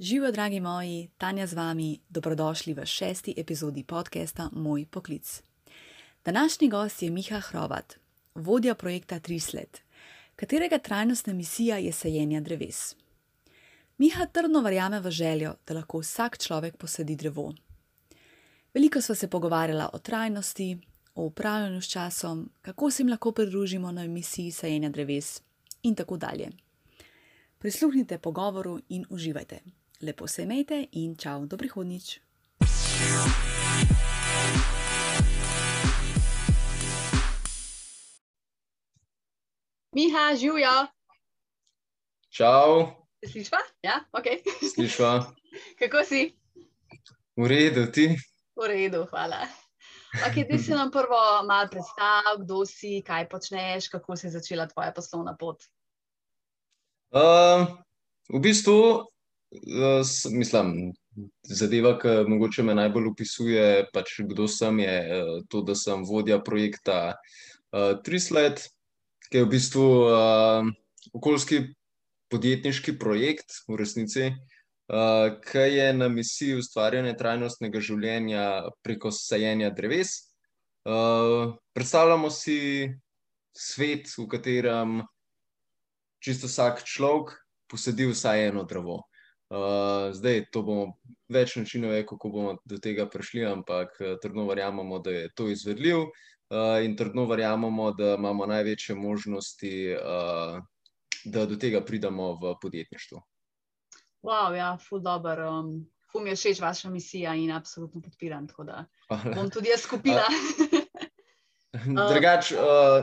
Živijo, dragi moji, Tanja z vami, dobrodošli v šesti epizodi podcasta Moj poklic. Današnji gost je Miha Hrovat, vodja projekta Trislet, katerega trajnostna misija je sajenje dreves. Miha trdno verjame v željo, da lahko vsak človek posadi drevo. Veliko sva se pogovarjala o trajnosti, o upravljanju s časom, kako se jim lahko pridružimo na misiji sajenja dreves in tako dalje. Prisluhnite pogovoru in uživajte. Lepo se imejte in čau, do prihodnič. Miha, živijo. Čau, Slišiš? Ja, ok. slišiš? Kako si? V redu, ti? V redu, hvala. Okay, ti si nam prvo malo predstavil, kdo si, kaj počneš, kako se je začela tvoja poslovna pot. Uh, v bistvu, mislim, zadeva, ki mogoče me najbolj opisuje, pač kdo sem, je uh, to, da sem vodja projekta uh, Trislet, ki je v bistvu uh, okoljski podjetniški projekt v resnici, uh, ki je na misiji ustvarjanja trajnostnega življenja preko sajenja dreves. Uh, predstavljamo si svet, v katerem čisto vsak človek posadi vsaj eno drevo. Uh, zdaj, to bomo več načinov, je, kako bomo do tega prišli, ampak eh, trdno verjamemo, da je to izvedljiv uh, in trdno verjamemo, da imamo največje možnosti, uh, da do tega pridemo v podjetništvu. Wow, ja, ful dobr. Um, ful mi je všeč vaša misija in absolutno podpiram, tako da Hvala. bom tudi jaz skupila. Drugač, uh,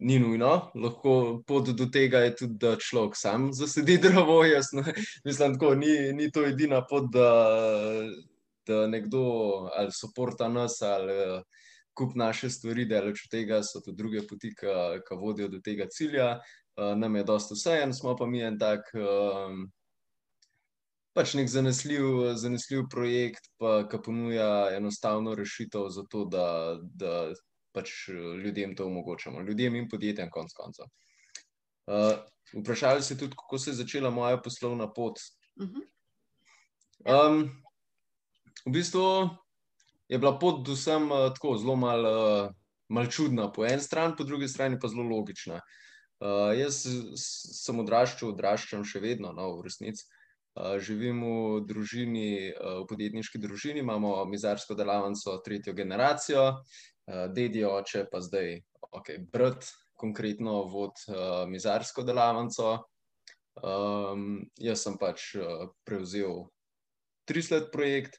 ni nujno, lahko pot do tega je tudi, da človek sam zasedi drevo. Jaz ne, mislim, tako, ni, ni to edina pot, da, da nekdo ali soporta nas ali kup naše stvari, da od tega so tudi druge poti, ki vodijo do tega cilja. Uh, nam je dosta vseeno, smo pa mi en tak. Um, Pač nek zanesljiv, zanesljiv projekt, pa, ki ponuja enostavno rešitev za to, da, da pač ljudem to omogočamo, ljudem in podjetjem, konc koncev. Uh, vprašali ste tudi, kako se je začela moja poslovna pot. Um, v bistvu je bila pot do sem uh, tako zelo malo uh, mal čudna, po eni strani, po drugi strani pa zelo logična. Uh, jaz sem odraščal, odraščam še vedno, no, v resnici. Uh, živim v družini, uh, v podjetniški družini, imamo mizarsko delavnico tretjo generacijo, dedi oče, pa zdaj, ok, brat, konkretno vod uh, mizarsko delavnico. Um, jaz sem pač uh, prevzel Trislet projekt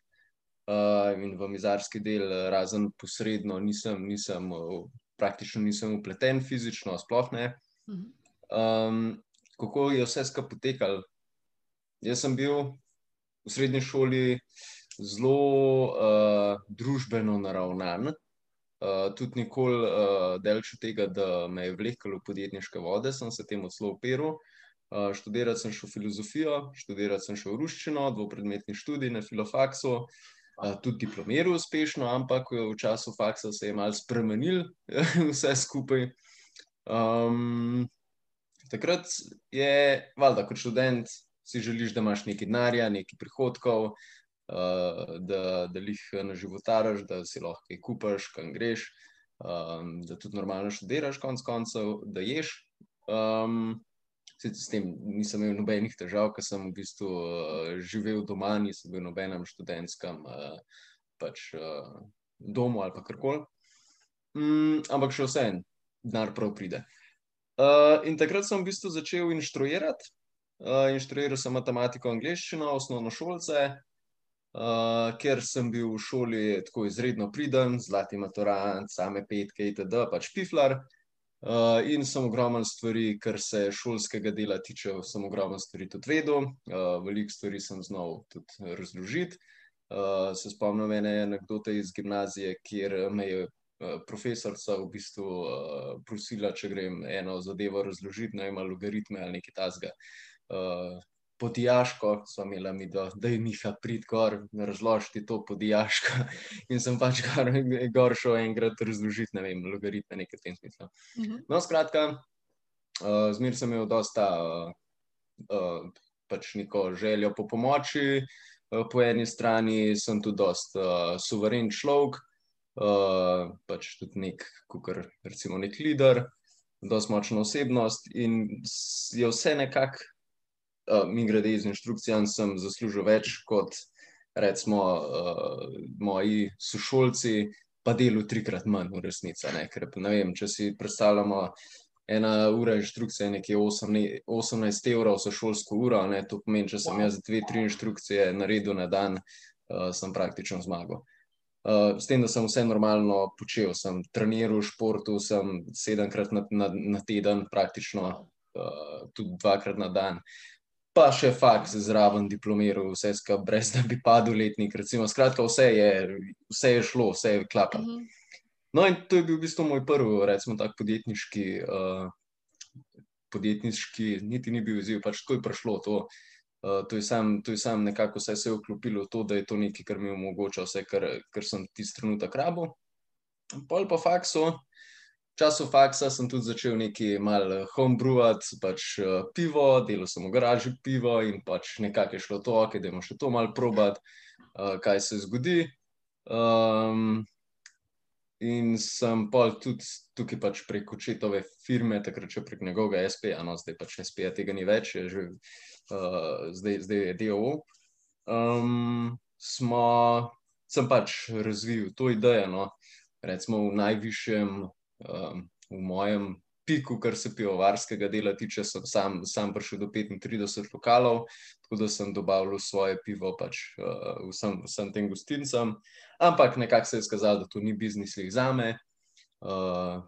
uh, in v mizarski del, uh, razen posredno, nisem, nisem uh, praktično nisem upleten fizično, sploh ne. Um, kako je vse skupaj potekalo? Jaz sem bil v srednji šoli zelo uh, družbeno naravnan, uh, tudi nikoli uh, delč od tega, da me je vleklo v podjetniške vode, sem se temu celo operil. Uh, študirati sem šel filozofijo, študirati sem šel ruščino, dvopredmetni študij na filofaksu, uh, tudi diplomiral uspešno, ampak v času faksa se je malo spremenil vse skupaj. Um, takrat je, valjda, kot študent, si želiš, da imaš nekaj denarja, nekaj prihodkov, uh, da, da jih na životaraš, da si lahko kaj kupaš, kam greš, um, da tudi normalno študiraš, konc koncev, da ješ. Um, s tem nisem imel nobenih težav, ker sem v bistvu uh, živel doma, nisem bil v nobenem študentskem uh, pač, uh, domu ali pa karkoli. Mm, ampak še vseeno, denar prav pride. Uh, in takrat sem v bistvu začel inštruirati. Uh, inštruiral sem matematiko in angliščino, osnovno šolce, uh, ker sem bil v šoli tako izredno priden, zlati maturant, same petke itd., pač piflar. Uh, in sem ogromno stvari, kar se šolskega dela tiče, sem ogromno stvari tudi vedel, uh, veliko stvari sem znal tudi razložiti. Uh, se spomnim ene anekdote iz gimnazije, kjer me je uh, profesorica v bistvu uh, prosila, če grem eno zadevo razložiti, naj ima logaritme ali nekaj tasga. Uh, Podijaško smo imeli mi, da, da je Miha prid gor, razložiti to podijaško. In sem pač gor, gor šel enkrat razložiti, ne vem, logaritme, nekaj v tem smislu. Mhm. No, skratka, uh, zmer sem imel dosta uh, uh, pač neko željo po pomoči. Uh, po eni strani sem tudi dost uh, suveren človek, uh, pač tudi nek, kukar, recimo, nek lider, dost močna osebnost in je vse nekako, uh, mi grede iz inštrukcijam, sem zaslužil več kot recimo uh, moji sošolci, pa delu trikrat manj v resnici. Ker, ne vem, če si predstavljamo, ena ura inštrukcije je nekje 18 evrov za šolsko uro, ne? to pomeni, če sem jaz dve, tri inštrukcije naredil na dan, uh, sem praktično zmagal. Uh, s tem, da sem vse normalno počel, sem treniral v športu, sem sedemkrat na, na, na teden, praktično uh, tudi dvakrat na dan. Pa še faks zraven diplomiral, vse skupaj, brez da bi padel letnik. Recimo. Skratka, vse je, vse je šlo, vse je klapalo. Uh -huh. No, in to je bil v bistvu moj prvi, recimo, tak podjetniški, uh, podjetniški, niti ni bil izziv, pač tako je prišlo to. Uh, to, je sam, to je sam nekako vse se je vklopilo v to, da je to nekaj, kar mi omogoča vse, kar, kar sem tisti trenutek rabo. Pol pa fakso, času faksa sem tudi začel nekaj malo homebrewati, pač uh, pivo, delal sem v garaži pivo in pač nekako je šlo to, ok, da imamo še to malo probat, uh, kaj se zgodi. Um, In sem pa tudi tukaj pač preko četove firme, takrat še prek njegovega SP-ja, no zdaj pač SP-ja tega ni več, je že uh, zdaj, zdaj je DOO. Um, smo, sem pač razvil to idejo, no, recimo v najvišjem, um, v mojem piku, kar se pivovarskega dela tiče, sem sam, sam prišel do 35 lokalov, tako da sem dobavil svoje pivo pač, uh, vsem, vsem tem gostincem. Ampak nekako se je skazalo, da to ni biznis za me. Uh,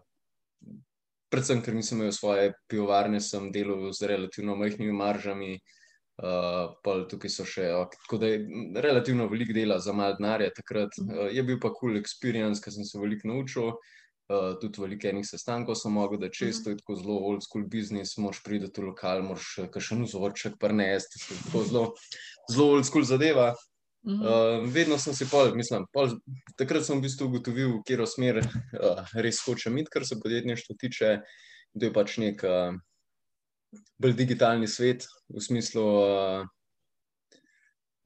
predvsem, ker nisem imel svoje pivovarne, sem delal z relativno majhnimi maržami. Uh, tukaj so še, tako da je relativno veliko dela za malo denarja. Takrat uh, je bil pa cool experience, ker sem se veliko naučil. Uh, tudi veliko enih sestankov sem mogel, da če to je tako zelo old school business, moš priti v lokal, moš še en vzorček prnesti, tako zelo, zelo old school zadeva. Uh, vedno sem si pol, mislim, pol, takrat sem v bistvu ugotovil, v katero smer uh, res hočem iti, kar se podjetništva tiče. To je pač nek uh, bolj digitalni svet, v smislu, uh,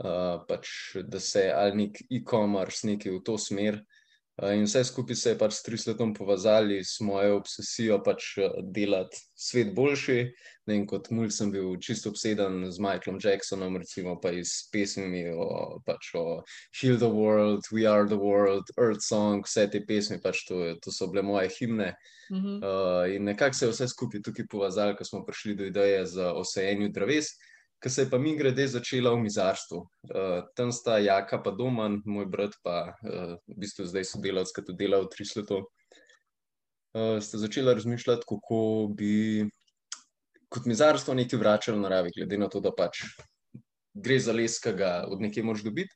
uh, pač, da se ali nek e-commerce nekaj v to smer. Eh, in vse skupaj se je pač s trisletom povezali s mojo obsesijo pač eh, delati svet boljši. In kot mulj sem bil čisto obseden z Michaelom Jacksonom, recimo pa iz pesmi o, pač o Heal the World, We Are the World, Earth Song, vse te pesmi, pač to, to so bile moje himne. Mm -hmm. uh, in nekako se je vse skupaj tukaj povezali, ko smo prišli do ideje za osajenju dreves ki se je pa mi grede začela v mizarstvu. Uh, tam sta Jaka, pa Doman, moj brat, pa uh, v bistvu zdaj sodelavc, ki to dela v tri leto. Uh, ste začela razmišljati, kako bi kot mizarstvo nekaj vračali naravi, glede na to, da pač gre za les, ki ga od nekje moš dobiti.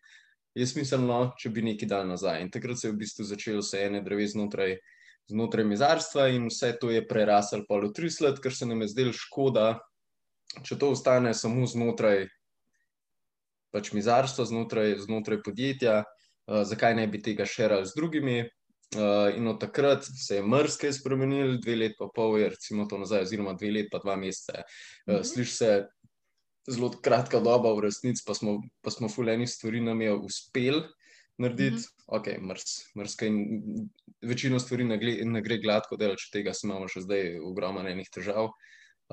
Je smiselno, če bi nekaj dal nazaj. In takrat se je v bistvu začelo vse ene dreve znotraj, znotraj mizarstva, in vse to je preraslo polo tri let, ker se nam je zdelo škoda, če to ostane samo znotraj pač mizarstva, znotraj, znotraj podjetja, uh, zakaj ne bi tega širili z drugimi. Uh, in od takrat se je mrzke spremenil, dve leti pa pol, je recimo to nazaj, oziroma dve leti pa dva meseca. Uh, mhm. Sliši se zelo kratka doba, v resnici pa smo, pa smo fuleni stvari nam je uspel narediti. Mm -hmm. Ok, mrs, mrska in večino stvari ne, ne gre gladko, da če tega imamo še zdaj ogromno enih težav. Uh,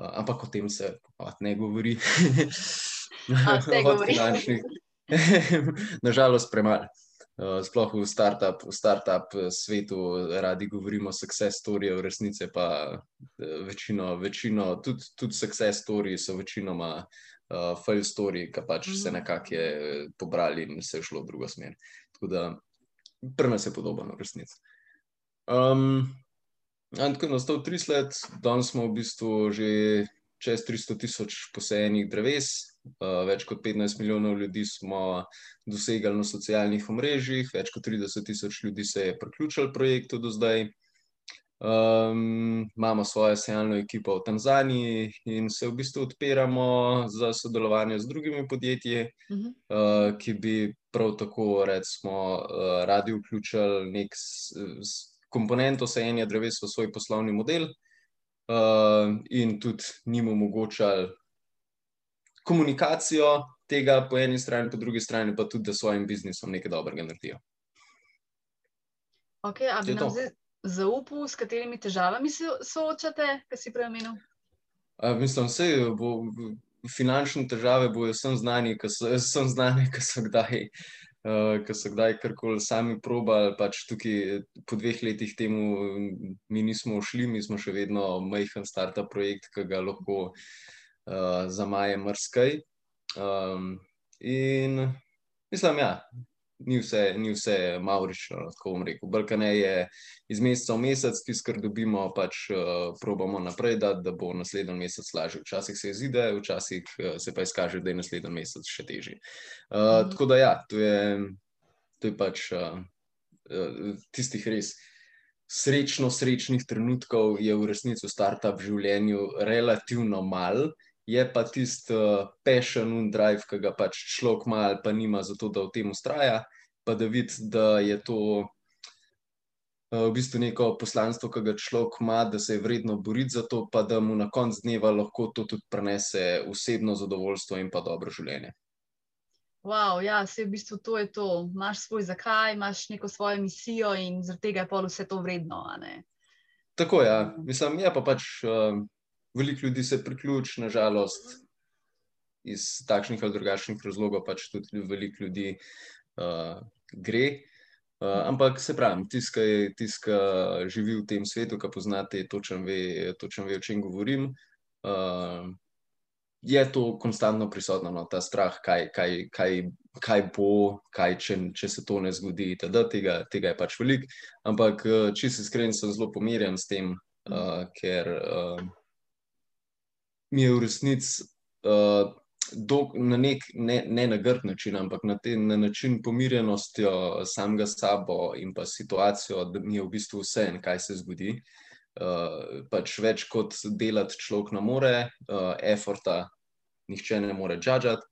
ampak o tem se ne govori. Od finančnih. Nažalost, premalo. Sploh v start-up start svetu radi govorimo success storyju, v resnici pa večino, večino tudi, tudi success story so večinoma uh, fail story, ki pač mm -hmm. se nekako je pobrali in se je šlo v drugo smer. Tako da pri nas je podobno, v resnici. Um, Tako je nastal tri let, danes smo v bistvu že čez 300 tisoč posajenih dreves, uh, več kot 15 milijonov ljudi smo dosegali na socialnih omrežjih, več kot 30 tisoč ljudi se je priključilo projektu do zdaj. Um, imamo svojo sejalno ekipo v Tanzaniji in se v bistvu odpiramo za sodelovanje z drugimi podjetji, uh -huh. uh, ki bi prav tako, recimo, uh, radi vključili nek. Komponento sajenja dreves v svoj poslovni model uh, in tudi njim omogočali komunikacijo tega po eni strani, po drugi strani pa tudi, da svojim biznisom nekaj dobrega naredijo. Okay, a bi nam zdaj zaupal, s katerimi težavami se soočate, kaj si preomenil? Mislim, da bo finančne težave bojo vsem znani, ki so, znani, ki so kdaj. Uh, Ker so kdaj karkoli sami probali, pač tukaj po dveh letih temu mi nismo šli, mi smo še vedno majhen startup projekt, ki ga lahko uh, zamaje mrskaj. Um, in mislim, ja, ni vse, ni vse maurično, tako bom rekel. Brkane je iz meseca v mesec, tisto, kar dobimo, pač uh, probamo naprej, da, da bo naslednji mesec lažje. Včasih se izide, včasih uh, se pa izkaže, da je naslednji mesec še težji. Uh, mm. Tako da ja, to je, to je pač uh, tistih res. Srečno, srečnih trenutkov je v resnici v startup življenju relativno malo, je pa tisti uh, passion in drive, ki ga pač človek ima ali pa nima za to, da v tem ustraja, pa da vidi, da je to uh, v bistvu neko poslanstvo, ki ga človek ima, da se je vredno boriti za to, pa da mu na koncu dneva lahko to tudi prenese osebno zadovoljstvo in pa dobro življenje. Wow, ja, vse v bistvu to je to. Imáš svoj zakaj, imaš neko svojo misijo in zaradi tega je pa vse to vredno. Tako je, ja. mislim, je pa pač. Uh, veliko ljudi se priključi, nažalost, iz takšnih ali drugačnih razlogov, pač tudi veliko ljudi uh, gre. Uh, ampak se pravi, tiska, tiska živi v tem svetu, ki poznate, točno ve, točen ve, o čem govorim. Uh, je to konstantno prisotno, no, ta strah, kaj, kaj, kaj, kaj bo, kaj, če, če se to ne zgodi. Teda, tega, tega je pač veliko. Ampak, če se iskren, sem zelo pomirjen s tem, uh, ker. Uh, mi je v resnici uh, na nek ne, ne na grd način, ampak na, te, na način pomirjenostjo samega sabo in pa situacijo, da mi je v bistvu vse en, kaj se zgodi. Uh, pač več kot delati človek ne more, uh, efforta nihče ne more džadžati.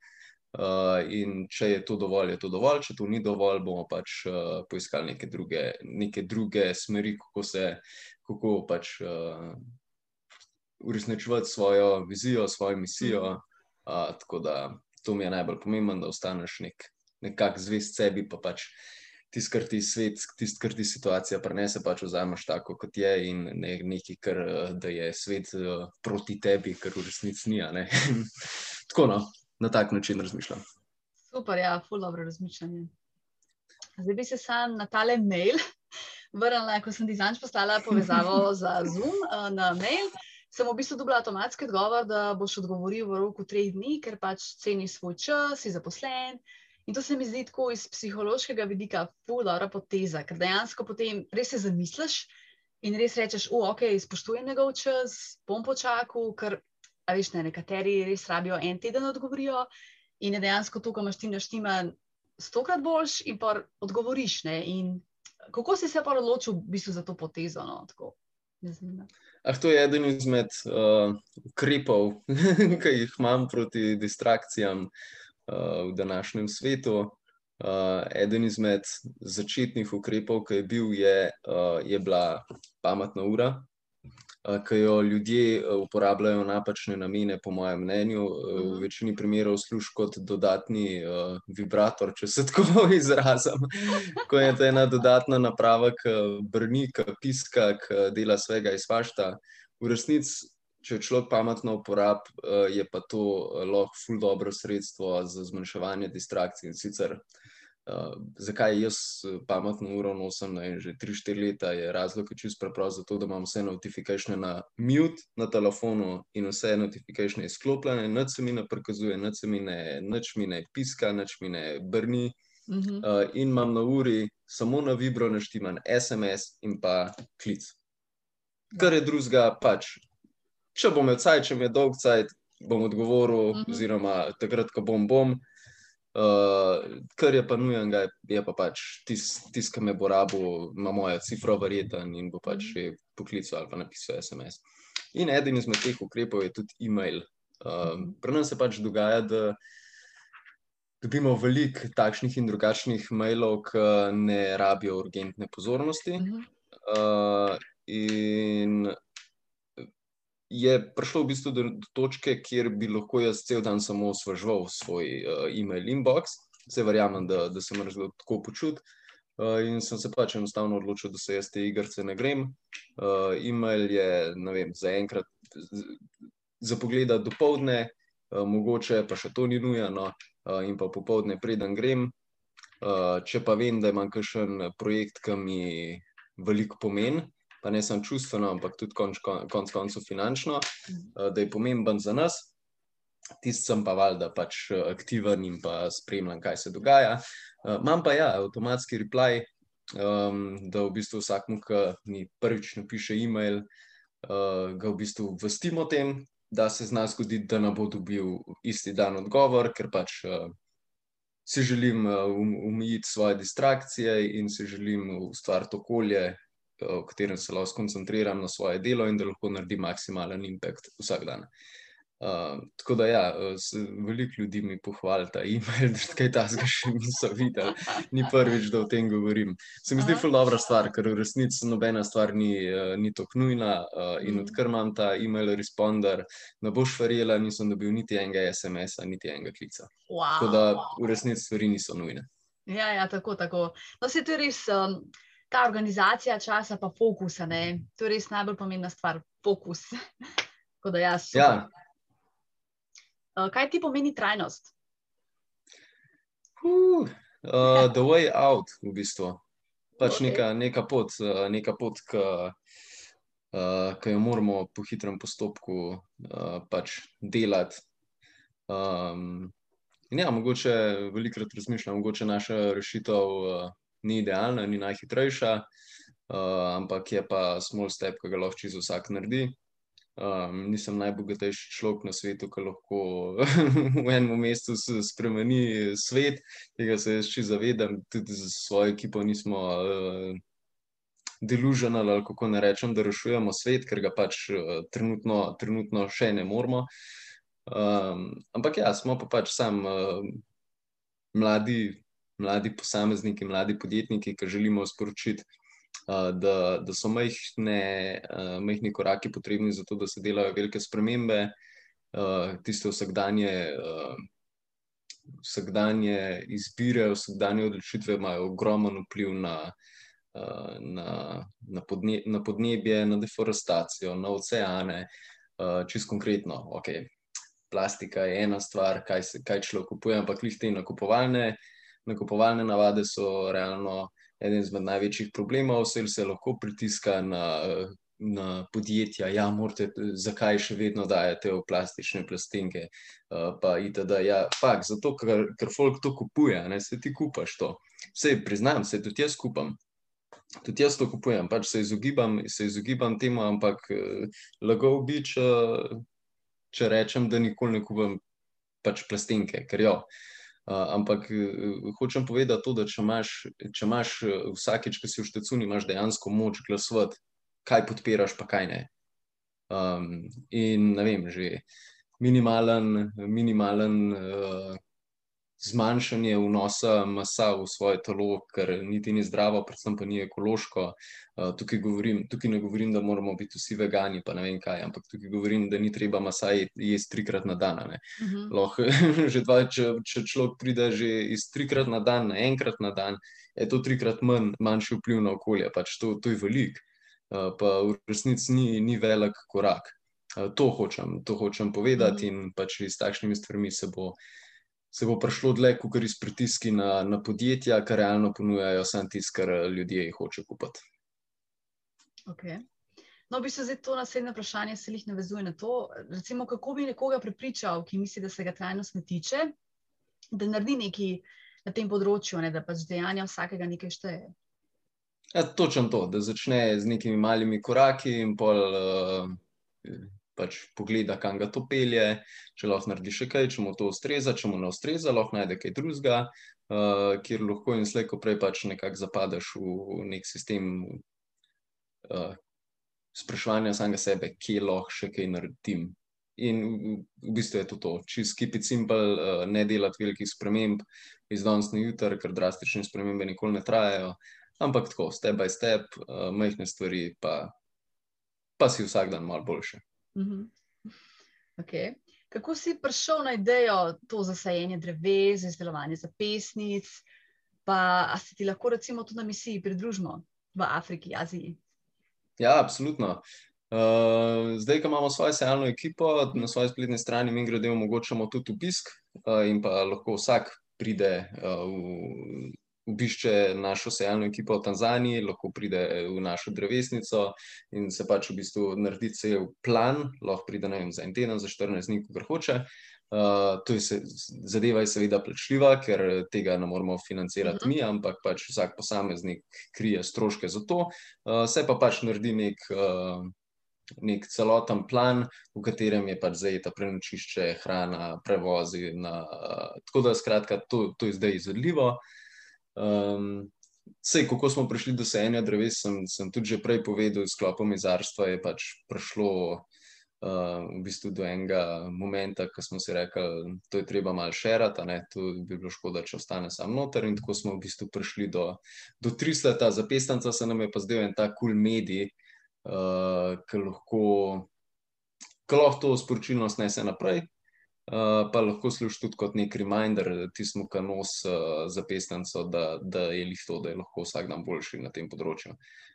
Uh, in če je to dovolj, je to dovolj, če to ni dovolj, bomo pač uh, poiskali neke druge, neke druge smeri, kako se, kako pač uh, uresničevati svojo vizijo, svojo misijo. Uh, tako da to mi je najbolj pomembno, da ostaneš nek, nekako zvest sebi, pa pač tisto, kar ti svet, tisto, kar ti situacija prenese, pač vzameš tako, kot je, in ne nekaj, kar da je svet uh, proti tebi, kar v resnici ni. tako no, na tak način razmišljam. Super, ja, ful dobro razmišljanje. Zdaj bi se sam na tale mail vrnila, ko sem ti zanj poslala povezavo za Zoom uh, na mail sem v bistvu dobila avtomatski odgovor, da boš odgovoril v roku treh dni, ker pač ceni svoj čas, si zaposlen. In to se mi zdi tako iz psihološkega vidika, fulora poteza, ker dejansko potem res se zamisliš in res rečeš, o, ok, spoštujem njegov čas, bom počakal, ker, a veš, ne, nekateri res rabijo en teden odgovorijo in je dejansko to, ko imaš ti naštima stokrat boljš in pa odgovoriš. Ne, in kako si se pa odločil v bistvu za to potezo? No, tako, Ah, to je eden izmed uh, ukrepov, ki jih imam proti distrakcijam uh, v današnjem svetu. Uh, eden izmed začetnih ukrepov, ki je bil, je, uh, je bila pametna ura, ki jo ljudje uporabljajo v napačne namene, po mojem mnenju. V mhm. večini primerov služi kot dodatni uh, vibrator, če se tako izrazim. Ko je ta ena dodatna naprava, ki brni, ki piska, ki dela svega iz vašta. V resnici, če človek pametno uporablja, je pa to lahko ful dobro sredstvo za zmanjševanje distrakcij in sicer. Uh, zakaj jaz eh, pametno uro nosim ne, že 3-4 leta, je razlog čist preprost, zato da imam vse notifikacije na mute na telefonu in vse notifikacije izklopljene, noč se mi ne prikazuje, noč se mi ne, noč mi ne piska, noč mi ne brni. Uh -huh. uh, in imam na uri samo na vibro naštiman SMS in pa klic. Kar je drugega, pač, če bom imel cajt, če mi je dolg cajt, bom odgovoril, uh -huh. oziroma takrat, ko bom bom. Uh, kar je pa nujen, je pa pač tisti, tis, ki me bo rabo, ima moja cifra verjeten in bo pač že poklical ali pa napisal SMS. In eden izmed teh ukrepov je tudi e-mail. Uh, Pri nas se pač dogaja, da dobimo veliko takšnih in drugačnih mailov, ki ne rabijo urgentne pozornosti. Uh, in je prišlo v bistvu do, do točke, kjer bi lahko jaz cel dan samo osvežval svoj uh, e-mail inbox. Vse verjamem, da, da se moram zelo tako počutiti. Uh, in sem se pač enostavno odločil, da se jaz te igrice ne grem. Uh, e-mail je, ne vem, za enkrat za pogled do povdne, uh, mogoče pa še to ni nujno, uh, in pa popovdne, preden grem. Uh, če pa vem, da imam kakšen projekt, ki mi veliko pomeni, pa ne samo čustveno, ampak tudi konc koncev konc finančno, uh, da je pomemben za nas. Tisti sem pa valjda pač eh, aktiven in pa spremljam, kaj se dogaja. Uh, imam pa ja, avtomatski reply, um, da v bistvu vsakmu, ki mi prvič napiše e-mail, uh, ga v bistvu vestimo o tem, da se zna zgoditi, da ne bo dobil isti dan odgovor, ker pač uh, si želim uh, umijiti svoje distrakcije in si želim ustvariti okolje, v katerem se lahko skoncentriram na svoje delo in da lahko naredim maksimalen impact vsak dan. Uh, tako da, ja, veliko ljudi mi pohvali ta e-mail, da kaj tasga še niso videli. Ni prvič, da o tem govorim. Se mi zdi zelo dobra stvar, ker v resnici nobena stvar ni, uh, ni tako nujna. Uh, in mm. odkar imam ta e-mail responder, ne boš verjela, nisem dobil niti enega SMS-a, niti enega klica. Wow. Tako da v resnici stvari niso nujne. Ja, ja, tako, tako. No, se to je res. Um ta organizacija časa, pa fokusa. Ne? To je res najbolj pomembna stvar, fokus. da, ja, ja. Uh, kaj ti pomeni trajnost? Uh, uh, the way out, v bistvu. Pač okay. neka, neka pot, uh, neka pot ki uh, jo moramo po hitrem postopku uh, pač delati. Um, ja, mogoče velikokrat razmišljam, mogoče naša rešitev. Uh, ni idealna, ni najhitrejša, uh, ampak je pa small step, ki ga lahko čisto vsak naredi. Um, nisem najbogatejši človek na svetu, ki lahko v enem mestu spremeni svet, tega se jaz čisto zavedam, tudi za svojo ekipo nismo. Uh, Delužen ali kako ne rečem, da rešujemo svet, ker ga pač uh, trenutno, trenutno še ne moramo. Um, ampak ja, smo pa pač sam uh, mladi, mladi posamezniki, mladi podjetniki, ki želimo sporočiti, da, da so majhne, majhni koraki potrebni za to, da se delajo velike spremembe, tiste vsakdanje. Vsakdanje izbire, vsakdanje odločitve imajo ogromen vpliv na, na, na, podne, na podnebje, na deforestacijo, na oceane. Čisto konkretno, okay, plastika je ena stvar, kaj, se, kaj človek kupuje, ampak jih te nakupovalne uh, nakupovalne navade so realno eden izmed največjih problemov, vse se lahko pritiska na, na podjetja, ja, morate, zakaj še vedno dajete v plastične plastenke. Uh, pa itd. Ja, fakt, zato, ker, ker folk to kupuje, ne, se ti kupaš to. Vse priznam, se tudi jaz kupam. Tudi jaz to kupujem, pač se izogibam, se izogibam temu, ampak uh, lagal bi, če, če rečem, da nikoli ne kupam pač plastenke, ker jo. Uh, ampak uh, hočem povedati to, da če imaš, če imaš uh, vsakeč, ki si v štecuni, imaš dejansko moč glasovati, kaj podpiraš, pa kaj ne. Um, in ne vem, že minimalen, minimalen uh, zmanjšanje vnosa masa v svoje telo, kar niti ni zdravo, predvsem pa ni ekološko. Uh, tukaj, govorim, tukaj ne govorim, da moramo biti vsi vegani, pa ne vem kaj, ampak tukaj govorim, da ni treba masa jesti trikrat na dan. Uh. -huh. Loh, dva, če, če človek pride že iz trikrat na dan, na enkrat na dan, je to trikrat manj, manjši vpliv na okolje. Pač to, to je velik, uh, pa v resnici ni, ni velik korak. Uh, to, hočem, to hočem povedati, uh mhm. -huh. in pač s takšnimi stvarmi se bo se bo prišlo dlje, kot res pritiski na, na podjetja, ki realno ponujajo samo tisto, kar ljudje hočejo kupiti. Okay. No, bi se zdaj to naslednje vprašanje, se jih navezuje na to. Recimo, kako bi nekoga prepričal, ki misli, da se ga trajnost ne tiče, da naredi nekaj na tem področju, ne, da pač dejanja vsakega nekaj šteje. Ja, točno to, da začne z nekimi malimi koraki in pol. Uh, pač pogleda, kam ga to pelje, če lahko naredi še kaj, če mu to ustreza, če mu ne ustreza, lahko najde kaj drugega, uh, kjer lahko in slejko prej pač nekako zapadeš v nek sistem uh, spraševanja samega sebe, kje lahko še kaj naredim. In v bistvu je to to, keep it simple, uh, ne delati velikih sprememb iz danes na jutr, ker drastične spremembe nikoli ne trajajo, ampak tako, step by step, uh, majhne stvari, pa, pa si vsak dan malo boljše. Mhm. Okay. Kako si prišel na idejo to zasajenje dreves, izdelovanje zapestnic, pa si ti lahko recimo tudi na misiji pridružimo v Afriki, Aziji? Ja, absolutno. Uh, zdaj, ko imamo svojo sejalno ekipo, na svoji spletni strani mi grede omogočamo tudi obisk uh, in pa lahko vsak pride uh, v, obišče našo sejalno ekipo v Tanzaniji, lahko pride v našo drevesnico in se pač v bistvu naredi cel plan, lahko pride vem, za en teden, za 14 dni, kar hoče. Uh, to je se, zadeva je seveda plačljiva, ker tega ne moramo financirati uh -huh. mi, ampak pač vsak posameznik krije stroške za to. Uh, se pa pač naredi nek, uh, nek celoten plan, v katerem je pač zajeta prenočišče, hrana, prevozi. Na, uh, tako da, skratka, to, to je zdaj izvedljivo. Um, sej, kako smo prišli do sajenja dreves, sem, sem tudi že prej povedal, s klopom izarstva je pač prišlo uh, v bistvu do enega momenta, ko smo si rekli, da je treba malo šerati, to bi bilo škoda, če ostane sam noter. In tako smo v bistvu prišli do, do tri leta, za pestanca se nam je pa zdel en ta kul cool medij, uh, ki lahko. Ko lahko to sporočilno snese naprej, Uh, pa lahko služi tudi kot nek reminder, tistemu, ki nos uh, za pesnico, da, da je lih to, da je lahko vsak dan boljši na tem področju.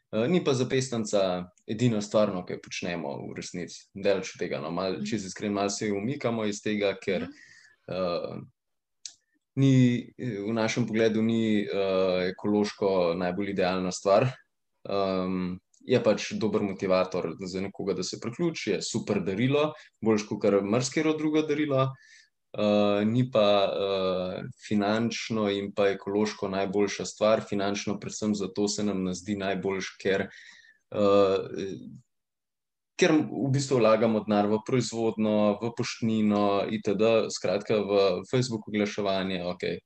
Uh, ni pa za pesnica edina stvar, no, ki jo počnemo v resnici. Delč tega, no, mal, če se iskreno, malo se umikamo iz tega, ker uh, ni, v našem pogledu ni uh, ekološko najbolj idealna stvar. Um, je pač dober motivator za nekoga, da se priključi, je super darilo, boljš kot kar mrskero drugo darilo. Uh, ni pa uh, finančno in pa ekološko najboljša stvar, finančno, predvsem zato se nam zdi najboljš, ker, uh, ker v bistvu vlagamo denar v proizvodno, v poštnino, itd., skratka v Facebook oglaševanje. Okay.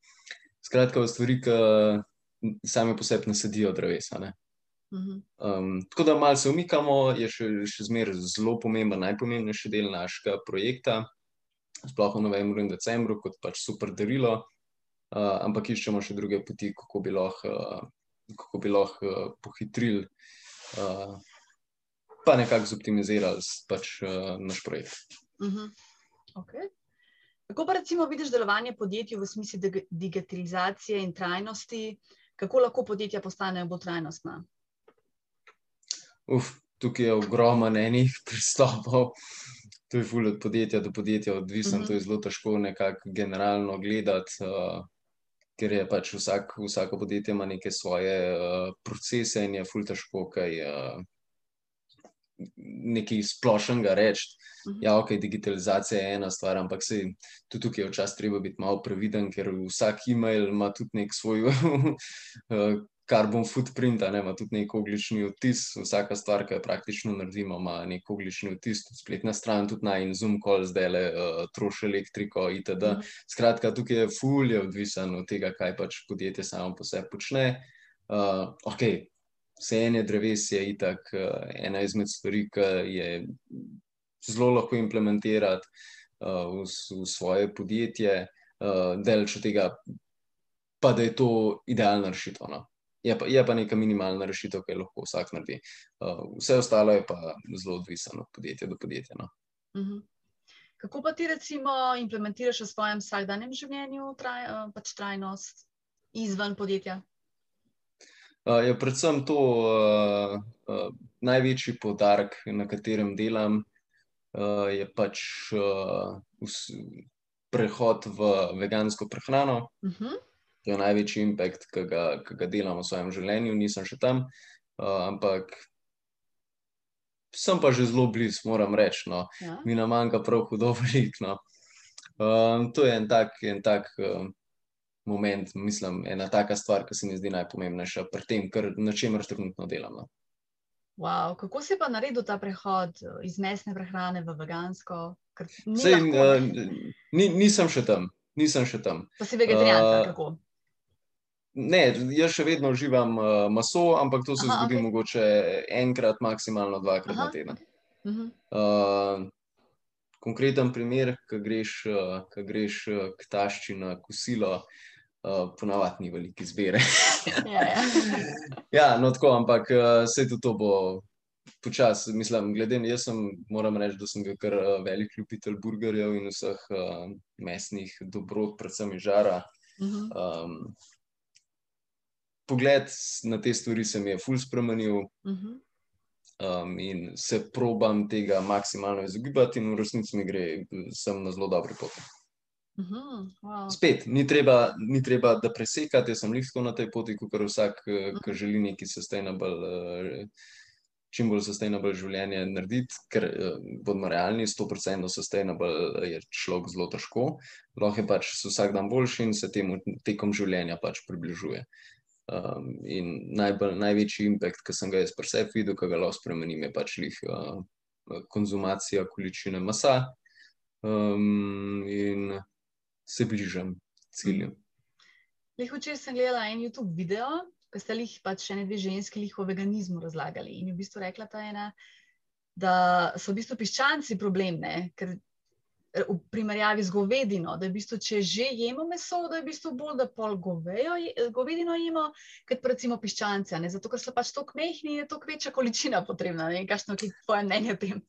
Skratka, v stvari, ki same po sebi ne sedijo drevesa. Ne? Um, tako da malo se umikamo, je še, še zmeraj zelo pomemben, najpomembnejši del našega projekta, sploh v novembru in decembru, kot pač super darilo, uh, ampak iščemo še druge poti, kako bi lahko, uh, kako bi lahko uh, pohitrili, uh, pa nekako zoptimizirali pač, uh, naš projekt. Uh -huh. okay. Kako pa recimo vidiš delovanje podjetij v smislu digitalizacije in trajnosti, kako lahko podjetja postanejo bolj trajnostna? Uf, tukaj je ogromno enih pristopov. To je fulj od podjetja do podjetja odvisen, uh -huh. to je zelo težko nekako generalno gledati, uh, ker je pač vsak, vsako podjetje ima neke svoje uh, procese in je fulj težko kaj uh, nekaj splošnega reči. Uh -huh. Ja, ok, digitalizacija je ena stvar, ampak se tudi tukaj je včasih treba biti malo previden, ker vsak e-mail ima tudi nek svoj. carbon footprint, ne, ima tudi nek oglični odtis. Vsaka stvar, ki jo praktično naredimo, ima nek oglični odtis. Spletna stran, tudi naj in zoom call, zdaj le uh, troši elektriko itd. Mm. Skratka, tukaj je fulje odvisen od tega, kaj pač podjetje samo po sebi počne. Uh, ok, Sejenje dreves je itak uh, ena izmed stvari, ki je zelo lahko implementirati uh, v, v svoje podjetje, uh, delč od tega, pa da je to idealna rešitev. No? Je pa, je pa neka minimalna rešitev, ki jo lahko vsak naredi. Uh, vse ostalo je pa zelo odvisno od podjetja do podjetja. No. Uh mhm. -huh. Kako pa ti recimo implementiraš v svojem vsakdanjem življenju traj, uh, pač trajnost izven podjetja? Uh, je predvsem to uh, uh, največji podarek, na katerem delam, uh, je pač uh, prehod v vegansko prehrano. Uh mhm. -huh je največji impact, ki ga, ki ga delam v svojem življenju, nisem še tam, uh, ampak sem pa že zelo blizu, moram reči. No. Ja. Mi nam manjka prav hudo veliko. No. Um, to je en tak, en tak um, moment, mislim, ena taka stvar, ki se mi zdi najpomembnejša pri tem, kar, na čemer trenutno delam. No. Wow, kako si pa naredil ta prehod iz mesne prehrane v vegansko? Sej, lahko, uh, ni, nisem še tam. Nisem še tam. Pa si vegetarijan, uh, kako? Ne, jaz še vedno uživam uh, maso, ampak to se Aha, zgodi okay. mogoče enkrat, maksimalno dvakrat Aha. na teden. Uh -huh. uh, konkreten primer, ki greš, uh, greš uh, k tašči na kosilo, uh, ponavadi ni veliko izbire. ja, ja. ja, no tako, ampak uh, vse to bo počasi, mislim, glede na jaz, sem, moram reči, da sem bil kar velik ljubitelj burgerjev in vseh uh, mesnih dobrot, predvsem žara. Uh -huh. Um, pogled na te stvari se mi je ful spremenil. Uh -huh. Um, in se probam tega maksimalno izogibati, in v resnici mi gre, sem na zelo dobri poti. Uh -huh. wow. Spet, ni treba, ni treba da presekati, jaz sem lahko na tej poti, kot vsak, ki želi neki sustainable, uh, čim bolj sustainable življenje narediti, ker uh, bodimo realni, 100% sustainable je človek zelo težko, lahko je pač vsak dan boljši in se temu tekom življenja pač približuje. Um, in najbolj, največji impact, ki sem ga jaz pri sebi videl, ki ga lahko spremenim, je pač lih uh, konzumacija količine masa um, in se bližam cilju. Lih včeraj sem gledala en YouTube video, ki ste jih pač še ne dve ženski jih o veganizmu razlagali. In je v bistvu rekla ta ena, da so v bistvu piščanci problem, ne? ker v primerjavi z govedino, da je v bistvu, če že jemo meso, da je v bistvu bolj, da pol govejo, govedino jemo, kot recimo piščance, ne? zato ker so pač tako mehni in je tako večja količina potrebna. Ne? Kakšno je tvoje mnenje o tem?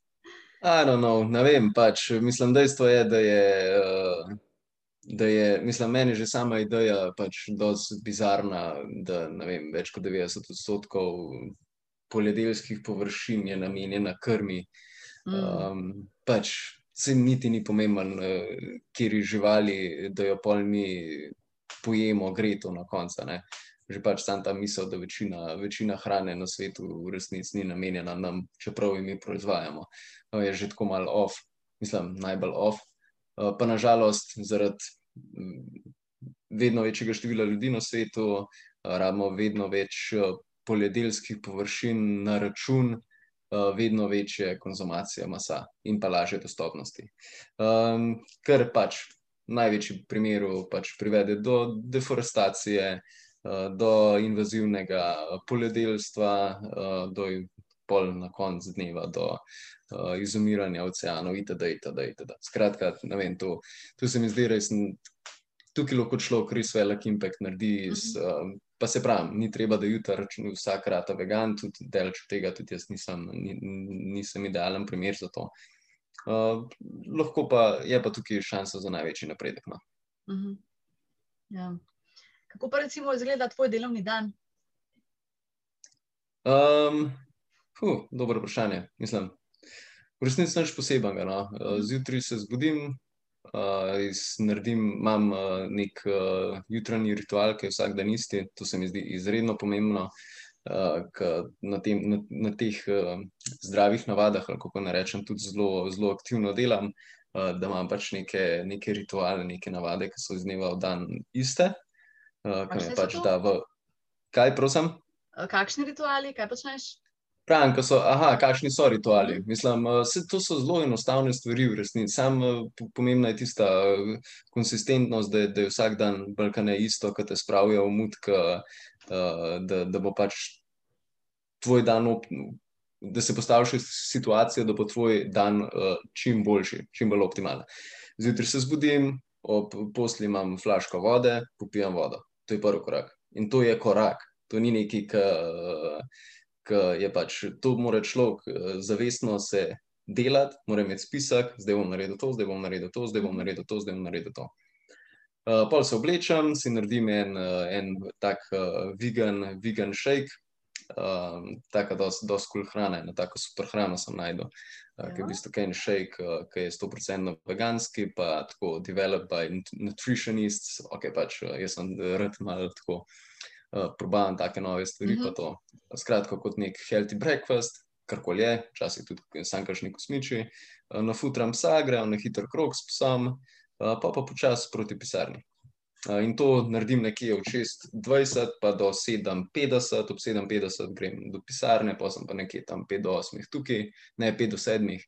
I don't know, ne vem, pač mislim, dejstvo je, da je. Uh... Da je, mislim, meni že sama ideja pač dosti bizarna, da vem, več kot 90 odstotkov poljedelskih površin je namenjena krmi. Mm. Um, pač se niti ni pomemben, uh, kjer živali, da jo pol mi pojemo, gre to na koncu. Že pač sam ta misel, da večina, večina hrane na svetu v resnici ni namenjena nam, čeprav jo mi proizvajamo, uh, je že tako malo off, mislim, najbolj off. Uh, pa nažalost, zaradi vedno večjega števila ljudi na svetu, rabimo vedno več poljedelskih površin na račun vedno večje konzumacije masa in pa lažje dostopnosti. Um, kar pač v največjem primeru pač privede do deforestacije, do invazivnega poljedelstva, do pol na koncu dneva, do uh, izumiranja oceanov, itd. itd., itd. Skratka, ne vem, to, to se mi zdi res. Tukaj lahko človek res velik impact naredi, s, uh, pa se pravi, ni treba, da jutra vsak rata vegan, tudi delč tega, tudi jaz nisem, ni, nisem idealen primer za to. Uh, lahko pa je pa tukaj šansa za največji napredek. No. Uh -huh. ja. Kako pa recimo izgleda tvoj delovni dan? Um, huh, dobro vprašanje. Mislim, v resnici nič posebenega. No. Zjutraj se zbudim, uh, naredim, imam uh, nek uh, jutranji ritual, ki je vsak dan isti. To se mi zdi izredno pomembno. Uh, na, tem, na, na teh uh, zdravih navadah, kako ne rečem, tudi zelo, zelo aktivno delam, uh, da imam pač neke, neke rituale, neke navade, ki so iz dneva v dan iste. Uh, pač, v... Kaj, prosim? Kakšni rituali, kaj počneš? Pravim, so, aha, kakšni so rituali. Mislim, vse to so zelo enostavne stvari v resnici. Sam pomembna je tista konsistentnost, da, da je vsak dan brkane isto, ki te spravijo v mut, da, da bo pač tvoj dan, da se postaviš v situacijo, da bo tvoj dan čim boljši, čim bolj optimalen. Zjutraj se zbudim, ob posli imam flaško vode, popijam vodo. To je prvi korak. In to je korak. To ni neki, ki je pač to, mora človek eh, zavestno se delati, mora imeti spisek, zdaj bom naredil to, zdaj bom naredil to, zdaj bom naredil to, zdaj bom naredil to. Uh, pol se oblečem, si naredim en, eh, en tak uh, vegan, vegan shake, uh, tako da dosti kul cool hrana, ena tako super hrana sem najdel. Uh, ki je v bistvu en shake, uh, ki je 100% veganski, pa tako developed by nutritionists, ok, pač uh, jaz sem rad malo tako. Uh, probavam take nove stvari, mm -hmm. to skratka, kot nek healthy breakfast, kar koli je, včasih tudi sankašni kosmiči, eh, na futram psa, grejo na hiter krok s psom, eh, pa pa počasi proti pisarni. Eh, in to naredim nekje od 6:20 pa do 7:50, ob 7:50 grem do pisarne, pa sem pa nekje tam 5 do 8 tukaj, ne 5 do 7.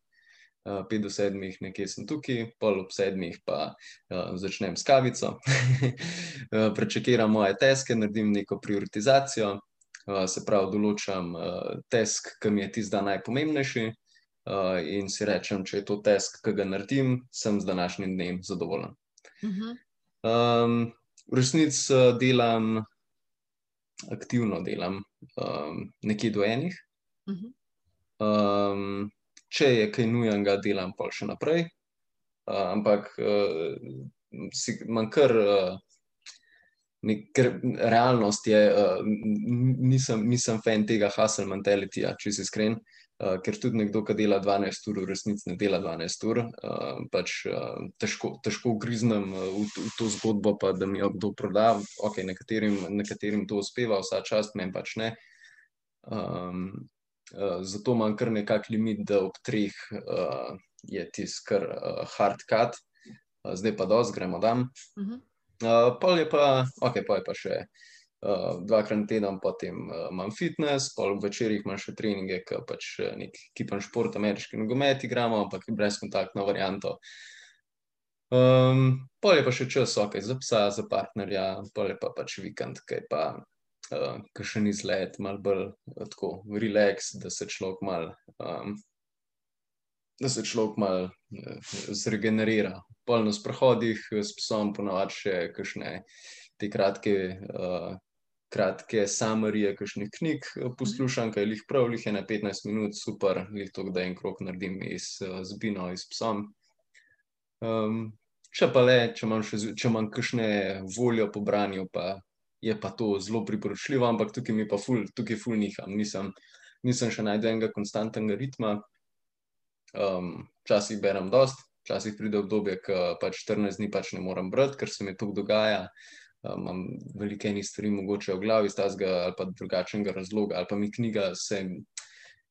5 do 7, nekje sem tukaj, pol ob 7, pa uh, začnem s kavico, prečekiram moje teske, naredim neko prioritizacijo, Eh, se pravi, določam uh, tesk, ki mi je tisti dan najpomembnejši, uh, in si rečem, če je to tesk, ki ga naredim, sem z današnjim dnem zadovoljen. Uh -huh. um, v resnici uh, delam, aktivno delam, um, nekje do enih. Uh -huh. Um, če je kaj nujenega, delam pol še naprej. Uh, ampak uh, si, manj kar. Uh, Ker realnost je, uh, nisem, nisem fan tega hustle mentalitija, če si iskren, uh, ker tudi nekdo, ki dela 12 ur, v resnici ne dela 12 ur. Uh, pač, uh, težko, težko griznem v, v to zgodbo, pa da mi jo kdo proda. Okay, nekaterim, nekaterim to uspeva, vsa čast, meni pač ne. Um, uh, zato imam kar nekak limit, da ob treh uh, je tisti kar uh, hard cut, uh, zdaj pa dosti, gremo tam. Uh -huh. uh, pol je pa, ok, pa je pa še uh, dvakrat na teden, potem uh, imam fitness, pol večerjih imam še treninge, ki pač nek kipen šport, ameriški nogomet igramo, ampak je brezkontaktno varianto. Um, pol je pa še čas, ok, za psa, za partnerja, pol je pa pač vikend, kaj pa uh, ki še ni zlet, malo bolj uh, tako, relax, da se človek mal. Um, Da se človek malo uh, zregenerira. Polno s prehodih, s psom, ponovadi še kakšne te kratke, uh, kratke samarije, kakšnih knjig poslušam, kaj jih prav, jih je na 15 minut, super, jih to, da en krok naredim iz uh, zbino, iz psom. Um, če pa le, če imam, še, če imam kakšne voljo po branju, pa je pa to zelo priporočljivo, ampak tukaj mi pa ful, tukaj ful niham. Nisem, nisem še najdel enega konstantnega ritma. Um, včasih berem dost, včasih pride obdobje, ko pač 14 dni pač ne morem brati, ker se mi to dogaja. Um, imam velike enih stvari mogoče v glavi iz tazga ali pa drugačnega razloga, ali pa mi knjiga se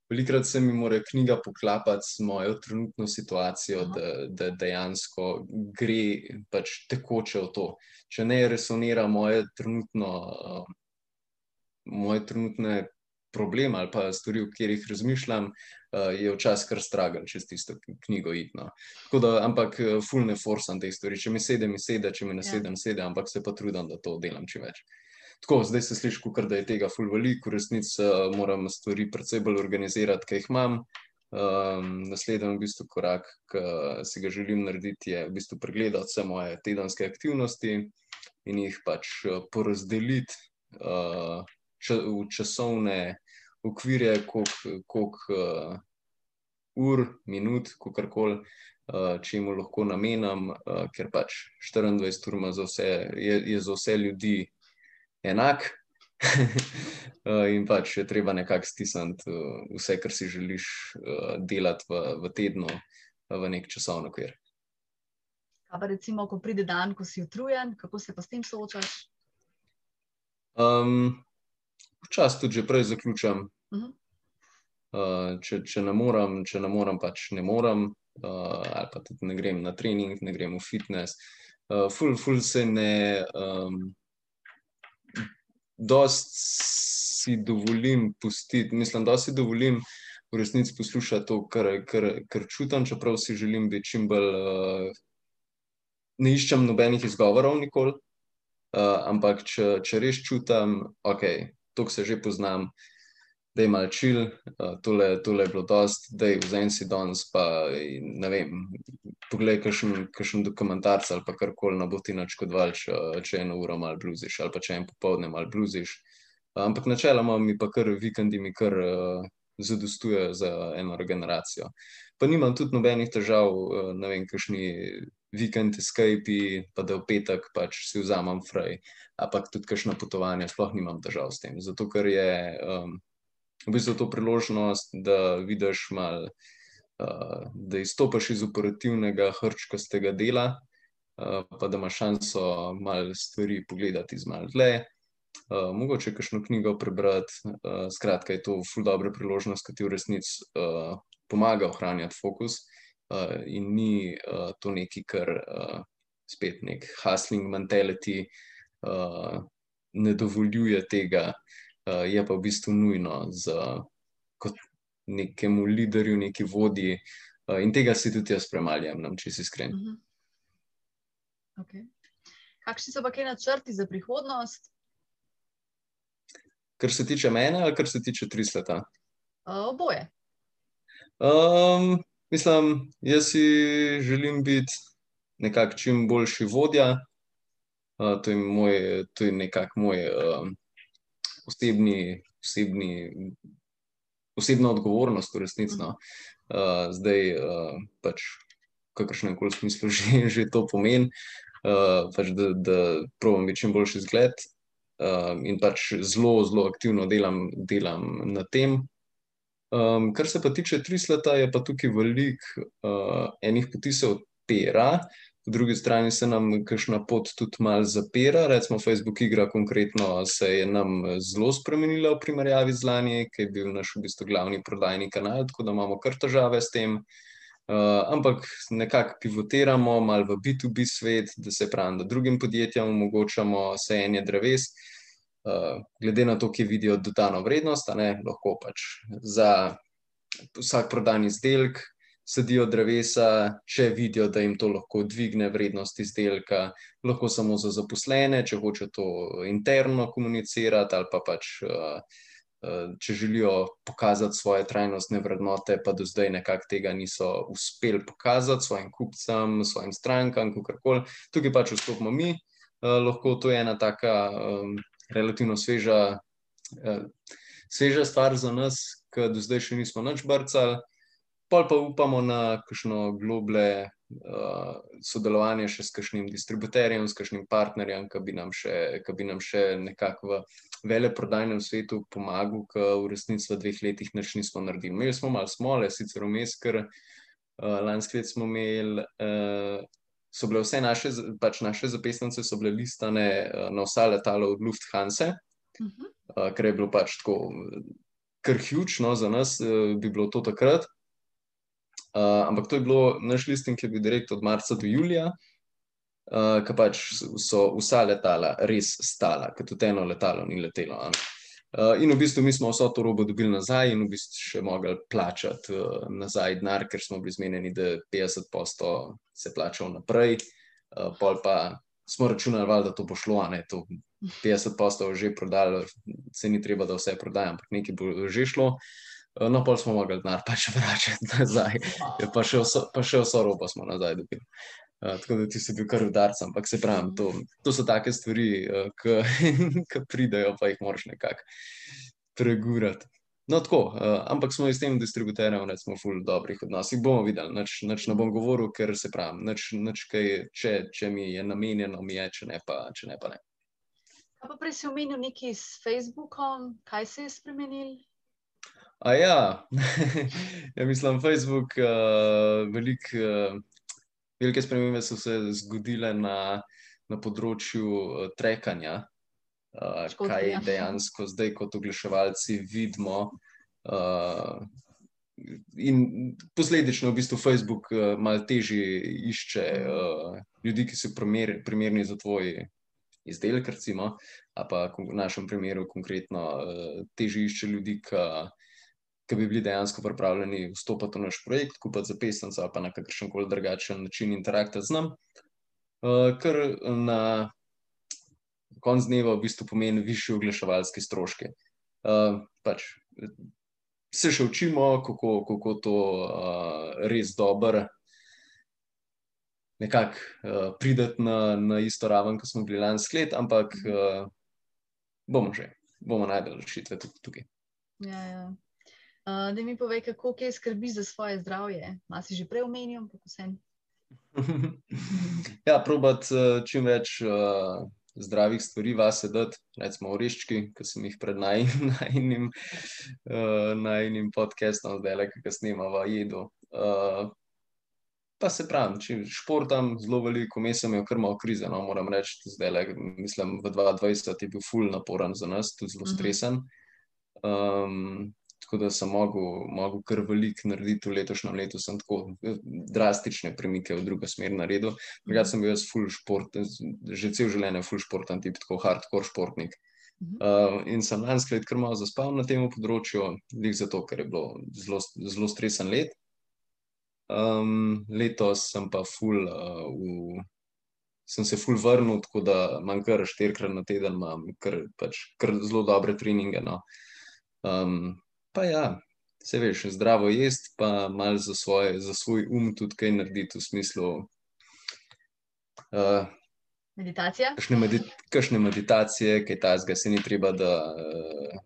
Velikrat se mi mora knjiga poklapati s mojo trenutno situacijo, da, da dejansko gre pač tekoče v to. Če ne resonira moje trenutno, uh, moje trenutne probleme ali pa stvari, o katerih razmišljam, uh, je včasih kar stragal čez tisto knjigo. Itno. Da, ampak ful ne forsam te stvari. Če mi sedem, mi sedem, če mi ne sedem, ja. sedem, ampak se pa trudim, da to delam čim več. Tako, zdaj se sliši, da je tega ful veliko, v resnici uh, moram stvari predvsej bolj organizirati, kaj jih imam. Um, naslednji v bistvu korak, ki si ga želim narediti, je v bistvu pregledati vse moje tedenske aktivnosti in jih pač porazdeliti uh, če, v časovne okvirje, koliko uh, ur, minut, kako koli. Uh, če jim lahko namenam, uh, ker pač 24 ur je, je za vse ljudi enak. Eh, in pač je treba nekako stisniti eh, vse, kar si želiš eh, delati v, v tednu, v nek časovni okvir. Kaj pa recimo, ko pride dan, ko si utrujen, kako se pa s tem soočaš? Um, Včasih tudi že prej zaključam. Uh -huh. uh, če, če ne morem, če ne morem, pač ne morem. Uh, ali pa tudi ne grem na trening, ne grem v fitness. Uh, ful, ful se ne. Um, dosti si dovolim pustiti, mislim, da si dovolim v resnici poslušati to, kar, kar, kar čutim, čeprav si želim biti čim bolj. Uh, ne iščem nobenih izgovorov, nikoli, uh, ampak če, če res čutim, ok, to se že poznam, da je malčil, uh, tole, tole je bilo dost, da je vzem si danes, pa ne vem, poglej, kakšen dokumentarc ali pa karkoli na boti načkodval, če, če eno uro malo bluziš ali pa če en popovdne malo bluziš. Ampak načeloma mi pa kar vikendi mi kar uh, zadostujejo za eno generacijo. Pa nimam tudi nobenih težav, uh, ne vem, kakšni vikend escape, pa da v petek pač si vzamem fraj, ampak tudi kakšno potovanje, sploh nimam težav s tem. Zato ker je um, v bistvu to priložnost, da vidiš malo da izstopiš iz operativnega hrčkastega dela, pa da imaš šanso malo stvari pogledati iz malo dlje. Uh, mogoče kakšno knjigo prebrati, uh, skratka, je to ful dobra priložnost, ki ti v resnici uh, pomaga ohranjati fokus, uh, in ni uh, to neki, kar uh, spet nek hustling mentality uh, ne dovoljuje tega, uh, je pa v bistvu nujno za kot nekemu liderju, neki vodji. Uh, in tega si tudi jaz premaljam, če si iskren. Uh -huh. okay. Kakšni so pa kaj načrti za prihodnost? Kar se tiče mene, ali kar se tiče tri sveta? Uh, oboje. Um, mislim, jaz si želim biti nekako čim boljši vodja. Uh, to je, moj, to je nekako moj uh, osebni, osebni osebna odgovornost, v resnici. No. Uh, zdaj, uh, pač, kakršnem koli smislu že, že to pomeni, uh, pač da, da provodim biti čim boljši zgled. Uh, in pač zelo, zelo aktivno delam, delam na tem. Um, kar se pa tiče trisleta, je pa tukaj veliko uh, enih poti se odpira, po drugi strani se nam kakšna pot tudi malo zapira. Recimo, Facebook igra konkretno se je nam zelo spremenila v primerjavi z lani, ki je bil naš v bistvu glavni prodajni kanal, tako da imamo kar težave s tem. Uh, ampak nekako pivotiramo malo v B2B svet, da se pravi, da drugim podjetjem omogočamo sajenje dreves. Uh, glede na to, ki vidijo dodano vrednost, ne, lahko pač za vsak prodan izdelek sedijo drevesa, če vidijo, da jim to lahko dvigne vrednost izdelka, lahko samo za zaposlene, če hoče to interno komunicirati ali pa pač. Uh, Če želijo pokazati svoje trajnostne vrednote, pa do zdaj nekako tega niso uspeli pokazati svojim kupcem, svojim strankam, kako koli, tukaj pač vstopimo mi. Lahko to je ena taka um, relativno sveža, uh, sveža stvar za nas, ki do zdaj še nismo nič brcali. Pol pa upamo na kakšno globlje uh, sodelovanje še s kakšnim distributerjem, s kakšnim partnerjem, ki bi nam še, še nekako v veleprodajnem svetu pomagal, ki v resnici v dveh letih nič nismo naredili. Imeli smo malo smole, sicer vmes, ker uh, lansko let smo imeli. Uh, so bile vse naše, pač naše zapisnice, so bile listane uh, na vsa letala od Lufthansa, uh -huh. uh, ker je bilo pač tako, kar hučno za nas, uh, bi bilo to takrat. Uh, ampak to je bilo naš listing, ki je bil direkt od marca do julija, uh, ki pač so vsa letala res stala, ker tudi eno letalo ni letelo. Ampak. Uh, in v bistvu mi smo vso to robo dobili nazaj, in v bistvu še mogli plačati uh, nazaj denar, ker smo bili zmenjeni, da 50% se plača naprej. Uh, pol pa smo računali, val, da to bo šlo, a ne to 50% že prodali, se ni treba, da vse prodajam, ampak nekaj bo že šlo. No, pol smo mogli denar pač vračati nazaj, pa še vso, pa še vso robo smo nazaj dobili. Uh, tako da ti si bil kar udarca, ampak se pravi, to, to so take stvari, uh, ki pridejo, pa jih moraš nekako pregurati. No, tako, uh, ampak smo s tem distributerjem, da smo v dobrih odnosih. Bomo videli, nič, nič ne bom govoril, ker se pravi, nič, nič kaj, če, če mi je namenjeno, mi je, če ne pa, če ne, pa ne. Kaj pa prej si omenil nekaj s Facebookom, kaj se je spremenil? A ja, ja mislim, Facebook uh, veliko. Uh, velike spremembe so se zgodile na, na področju uh, trekanja, uh, kaj je dejansko zdaj, kot oglaševalci, vidimo. Uh, in posledično, v bistvu, Facebook uh, malo težje išče uh, ljudi, ki so primer, primerni za tvoj izdelek, recimo, pa v našem primeru, konkretno, uh, težje išče ljudi, ki ki bi bili dejansko pripravljeni vstopiti v naš projekt, kupiti za pesnico ali pa na kakršen koli drugačen način interaktirati z nami. Uh, ker na koncu dneva v bistvu pomeni višje oglaševalske stroške. Uh, pač, se še učimo, kako, kako to uh, res dobro. Nekako uh, prideti na, na isto raven, kot smo bili lani sklet, ampak uh, bomo že, bomo najdel rešitve tudi tukaj. Ja, ja. Uh, da mi povej, kako kaj skrbiš za svoje zdravje. Mas si že prej omenil, kako se. ja, probat uh, čim več uh, zdravih stvari vase dati, recimo oreščki, ki sem jih pred najnim uh, podcastom, zdaj le, ki snimava jedo. Uh, pa se pravim, če športam zelo veliko, mi sem kar malo krize, no, moram reči, zdaj le, mislim, v 2020 je bil ful naporen za nas, tudi zelo mhm. stresen. Um, tako da sem mogel, mogel kar veliko narediti v letošnjem letu. Sem tako eh, drastične premike v drugo smer naredil. Drugač sem bil jaz full šport, že cel življenje full športen, tip tako hardcore športnik. Uh, in sem lansko leto kar malo zaspal na tem področju, tudi zato, ker je bilo zelo, zelo stresen let. Um, letos sem pa full, uh, v, sem se full vrnil, tako da imam kar štirikrat na teden, imam kar, pač, kar zelo dobre treninge. No. Um, Pa ja, se veš, zdravo jesti, pa malo za, za svoj um tudi kaj narediti v smislu. Uh, Meditacija. Kakšne, medit kakšne meditacije, kaj ta zga, se ni treba, da uh,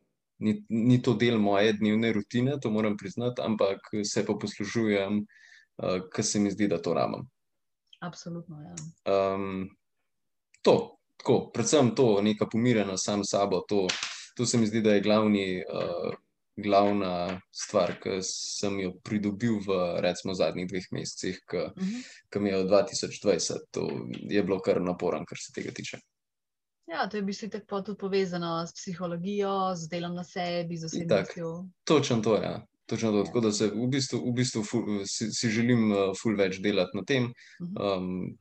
ni, ni to del moje dnevne rutine, to moram priznati, ampak se pa poslužujem, uh, ker se mi zdi, da to rabim. Absolutno. Ja. Um, to, tako, predvsem to, neka pomirjenost sam s sabo, to, to se mi zdi, da je glavni, uh, glavna stvar, ki sem jo pridobil v recimo, zadnjih dveh mesecih, ki uh -huh. mi je od 2020. To je bilo kar naporno, kar se tega tiče. Ja, to je bilo tako tudi povezano s psihologijo, z delom na sebi, z osebnostjo. Točno to je. Ja. Točno to. Ja. Tako da se v bistvu, v bistvu ful, si, si želim uh, ful več delati na tem, um,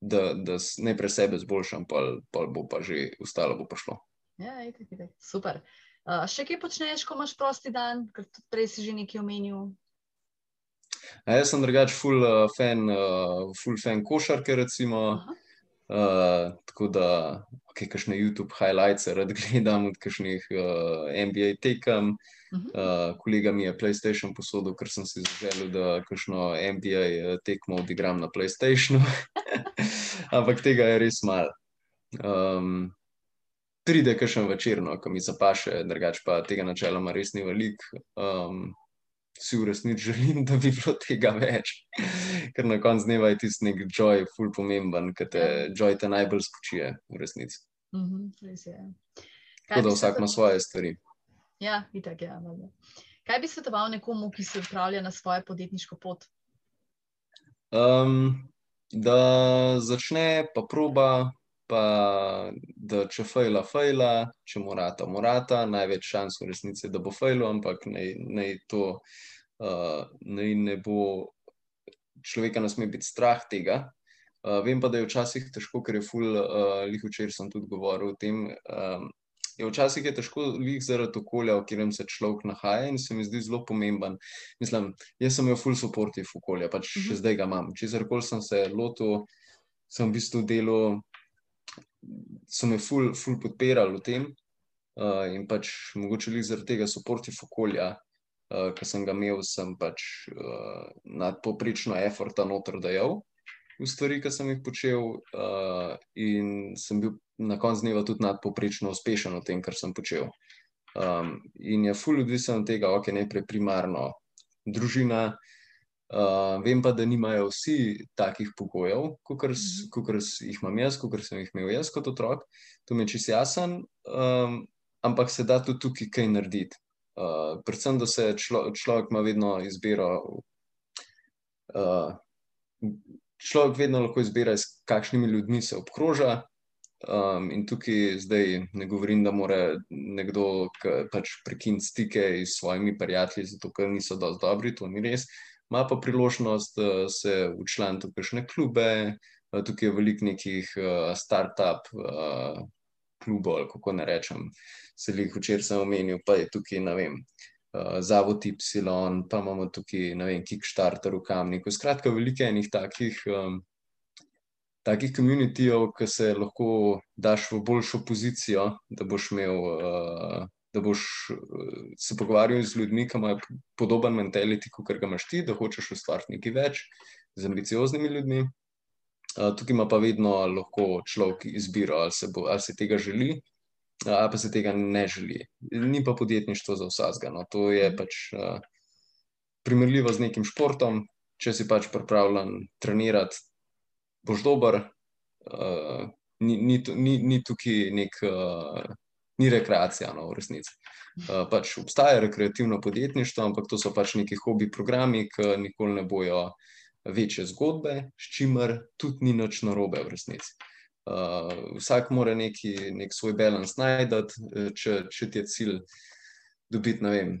da, da najprej sebe zboljšam, pa, pa bo pa že ostalo, bo pa šlo. Ja, itak, itak. super. Uh, še kaj počneš, ko imaš prosti dan, ker tudi prej si že nekaj omenil? A jaz sem drugač full, uh, fan, uh, full fan košarke, recimo. Aha. Uh, tako da, okay, kakšne YouTube highlights rad gledam od kakšnih uh, NBA tekem. Uh, kolega mi je PlayStation posodil, ker sem si zaželel, da kakšno NBA tekmo odigram na PlayStationu. Ampak tega je res malo. Um, pride kakšen večerno, ko mi zapaše, drugač pa tega načeloma res ni velik. Um, si v resnici želim, da bi bilo tega več. Ker na koncu dneva je tisti nek joy, ful pomemben, ker te ja. joy te najbolj spočije v resnici. Mm -hmm, Tako da vsak ima svoje stvari. Ja, itak, ja, Kaj bi svetoval nekomu, ki se odpravlja na svojo podjetniško pot? Um, da začne, pa proba, pa da če fejla, fejla, če morata, morata, največ šans v resnici, da bo fejlo, ampak naj to uh, naj ne bo, človeka ne sme biti strah tega. Uh, vem pa, da je včasih težko, ker je ful, uh, lih včeraj sem tudi govoril o tem. Um, Je včasih je težko lih zaradi okolja, v katerem se človek nahaja in se mi zdi zelo pomemben. Mislim, jaz sem imel full supportive okolja, pač uh -huh. še zdaj ga imam. Če zarkoli sem se lotil, sem v bistvu delal so me ful, ful podpirali v tem uh, in pač mogoče li zaradi tega supportive okolja, uh, ki sem ga imel, sem pač uh, nadpoprečno efforta noter dajal v stvari, ki sem jih počel uh, in sem bil na koncu dneva tudi nadpoprečno uspešen v tem, kar sem počel. Um, in je ful odvisen od tega, ok, najprej primarno družina, Uh, vem pa, da nimajo vsi takih pogojev, kot mhm. jih imam jaz, kot sem jih imel jaz kot otrok. To mi je čisto jasen, um, ampak se da tudi tukaj kaj narediti. Uh, predvsem, da se člo, človek ima vedno izbiro. Uh, človek vedno lahko izbira, s kakšnimi ljudmi se obkroža. Um, in tukaj zdaj ne govorim, da mora nekdo pač prekiniti stike s svojimi prijatelji, zato ker niso dovolj dobri, to ni res ima pa priložnost, da se učlani v kakšne klube, tukaj je veliko nekih start-up klubov, ali kako ne rečem, se jih včeraj sem omenil, pa je tukaj, ne vem. Zavod Y, pa imamo tukaj, ne vem, Kickstarter v Kamniku. Skratka, veliko enih takih, um, takih komunitijev, ki se lahko daš v boljšo pozicijo, da boš imel uh, da boš eh, se pogovarjal z ljudmi, ki imajo podoben mentality, kot ga imaš ti, da hočeš ustvariti nekaj več z ambicioznimi ljudmi. Eh, tukaj ima pa vedno lahko človek izbiro, ali se, bo, ali se tega želi, ali pa se tega ne želi. Ni pa podjetništvo za vsega. No. To je mhm. pač primerljivo z nekim športom. Če si pač pripravljen trenirati, boš dober. Ni, ni, ni, ni tukaj nek uh, ni rekreacija, no, v resnici. Uh, pač obstaja rekreativno podjetništvo, ampak to so pač neki hobi programi, ki nikoli ne bojo večje zgodbe, s čimer tudi ni nič narobe v resnici. Uh, vsak mora neki, nek svoj balans najti, če, če ti je cilj dobiti, ne vem,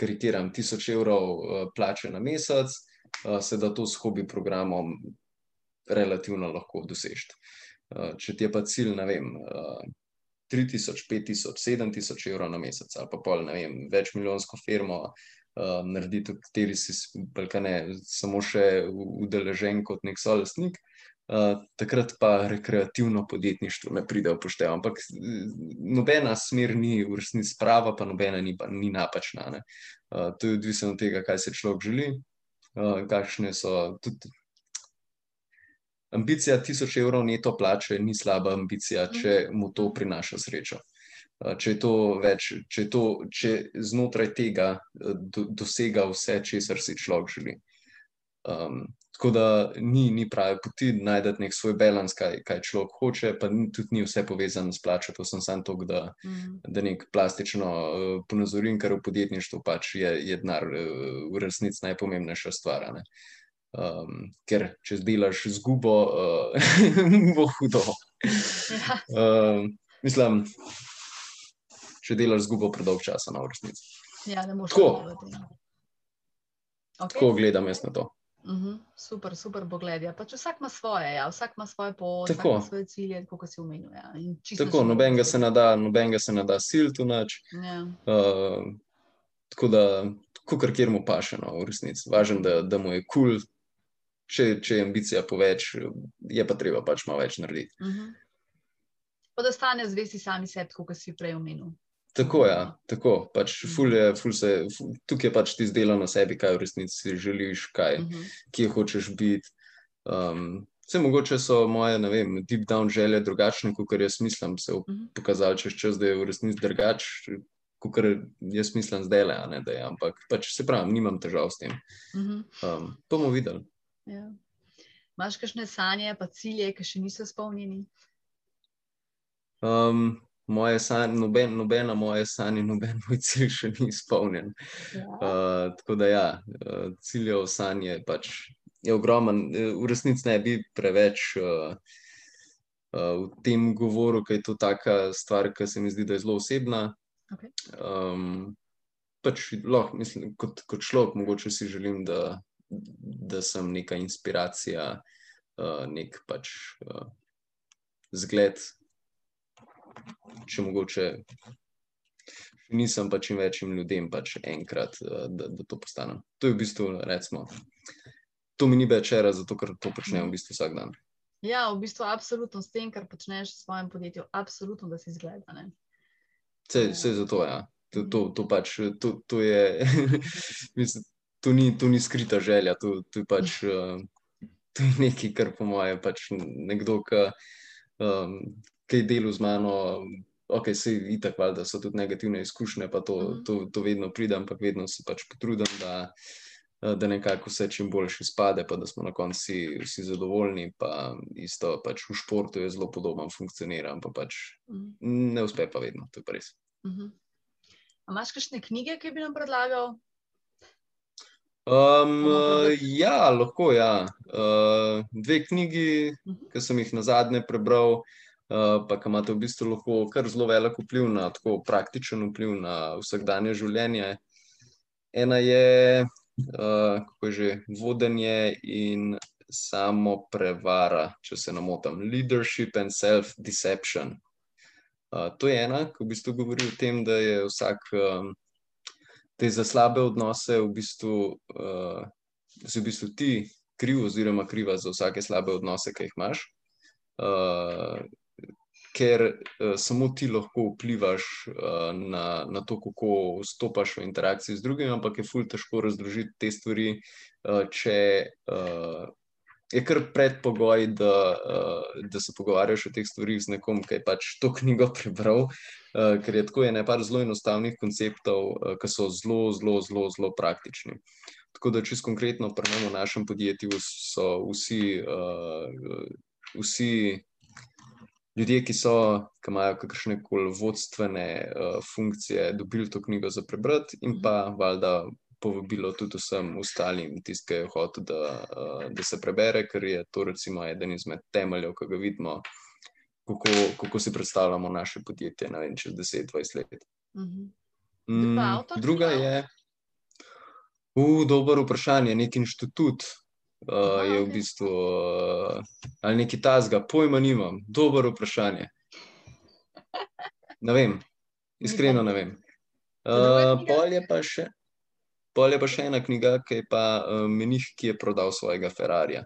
karikiram, tisoč evrov uh, plače na mesec, uh, se da to s hobi programom relativno lahko dosežeš. Uh, če ti je pa cilj, ne vem, uh, 3000, 5000, 7000 evrov na mesec, ali pa pol, ne vem, več milijonsko firmo uh, narediti, v kateri si ne, samo še udeležen kot nek solastnik. Uh, takrat pa rekreativno podjetništvo ne pride v poštev. Ampak nobena smer ni v resnici prava, pa nobena ni, ni napačna. Uh, to je odvisno od tega, kaj se človek želi, uh, kakšne so tudi ambicija tisoč evrov neto plače ni slaba ambicija, če mhm. mu to prinaša srečo. Uh, če, je več, če, to, če znotraj tega uh, do, dosega vse, česar si človek želi. Um, tako da ni, ni pravi poti najti nek svoj balans, kaj, kaj človek hoče, pa ni, tudi ni vse povezano s plačo. To sem samo to, da, mm. da nek plastično uh, ponazorim, kar v podjetništvu pač je, je denar uh, v resnici najpomembnejša stvar. Um, ker če zdelaš zgubo, uh, bo hudo. Ja. Um, mislim, če delaš zgubo predolg časa na resnici. Ja, ne moreš tako. Okay. Tako gledam jaz na to. Uh mhm, -huh. Super, super pogled. Ja. Pač vsak ima svoje, ja. vsak ima svoje pot, vsak ima svoje cilje, kot se umenja. Ja. Tako, nobenega se ne da, nobenega se ne da sil tu noč. Ja. Uh, tako da, kar kjer mu paše, no, v resnici. Važen, da, da mu je kul, cool. Če, če je ambicija poveč, je pa treba pač malo več narediti. Uh mhm. -huh. Pa da stane zvesti sami sebi, kot si prej omenil. Tako ja, tako. Pač ful je, ful se, ful, tukaj je pač ti zdelo na sebi, kaj v resnici želiš, kaj, uh mhm. -huh. kje hočeš biti. Um, vse mogoče so moje, ne vem, deep down želje drugačne, kot jaz mislim, se uh mhm. -huh. pokazali čez čas, da je v resnici drugač, kot jaz mislim zdaj le, da je. Ampak pač se pravi, nimam težav s tem. Uh -huh. um, to bomo videli. Ja. Máš kakšne sanje, pa cilje, ki še niso izpolnjeni? Um, moje sanje, noben, nobena moja sanja, noben moj cilj še ni izpolnjen. Ja. Uh, tako da, ja, uh, ciljev sanje pač je ogromen. V resnici ne bi preveč uh, uh, v tem govoru, ker je to taka stvar, ki se mi zdi, da je zelo osebna. Okay. Um, pač, loh, mislim, kot, kot človek, mogoče si želim, da, da sem neka inspiracija, uh, nek pač uh, zgled če mogoče nisem pa čim večjim ljudem pač enkrat, eh, da, da to postanem. To je v bistvu, recimo, to mi ni več era, zato ker to počnem v bistvu vsak dan. Ja, v bistvu absolutno s tem, kar počneš v svojem podjetju, absolutno, da si zgleda. Vse je zato, ja. To, to, to pač, to, to je, mislim, to ni, to ni skrita želja, to, to je pač, uh, to je nekaj, kar po moje pač nekdo, ki um, kaj delu z mano, ok, se je tako, da so tudi negativne izkušnje, pa to, mm. to, to vedno pridem, ampak vedno se pač potrudim, da, da nekako vse čim boljši spade, pa da smo na koncu vsi, vsi zadovoljni. Pa isto pač v športu je zelo podobno funkcionira, pa pač mm. ne uspe pa vedno, to je pa res. Mm -hmm. Imáš kakšne knjige, ki bi nam predlagal? Um, ja, lahko. Ja. Uh, dve knjigi, uh -huh. ki sem jih na zadnje prebral, Eh, pa ki imate v bistvu lahko kar zelo velik vpliv na tako praktičen vpliv na vsakdanje življenje. Ena je, uh, kako je že, vodenje in samo prevara, če se ne motim, leadership and self-deception. Uh, to je ena, ki v bistvu govori o tem, da je vsak, um, je za slabe odnose v bistvu, uh, si v bistvu ti kriv oziroma kriva za vsake slabe odnose, ki jih imaš. Uh, ker uh, samo ti lahko vplivaš uh, na, na to, kako stopaš v interakciji z drugimi, ampak je fulj težko razložiti te stvari, uh, če uh, je kar predpogoj, da, uh, da se pogovarjaš o teh stvarih z nekom, ki je pač to knjigo prebral. Uh, ker je tako ene par zelo enostavnih konceptov, uh, ki so zelo, zelo, zelo, zelo praktični. Tako da, čisto konkretno, pri nas v našem podjetju so vsi, uh, vsi ljudje, ki, so, ki imajo kakršne koli vodstvene uh, funkcije, dobili to knjigo za prebrati, in pa valjda povabilo tudi vsem ostalim, tisti, ki je hotel, da, uh, da se prebere, ker je to recimo eden izmed temeljev, ki ga vidimo, kako, kako si predstavljamo naše podjetje več čez 10-20 let. Mhm. Mm, druga je. Uh, dobro vprašanje, nek inštitut, uh, je v bistvu uh, ali nekaj tasga, pojma nimam, dobro vprašanje. Ne vem, iskreno ne vem. Uh, pol, je še, pol je pa še ena knjiga, ki je pa uh, menih, ki je prodal svojega Ferrarija.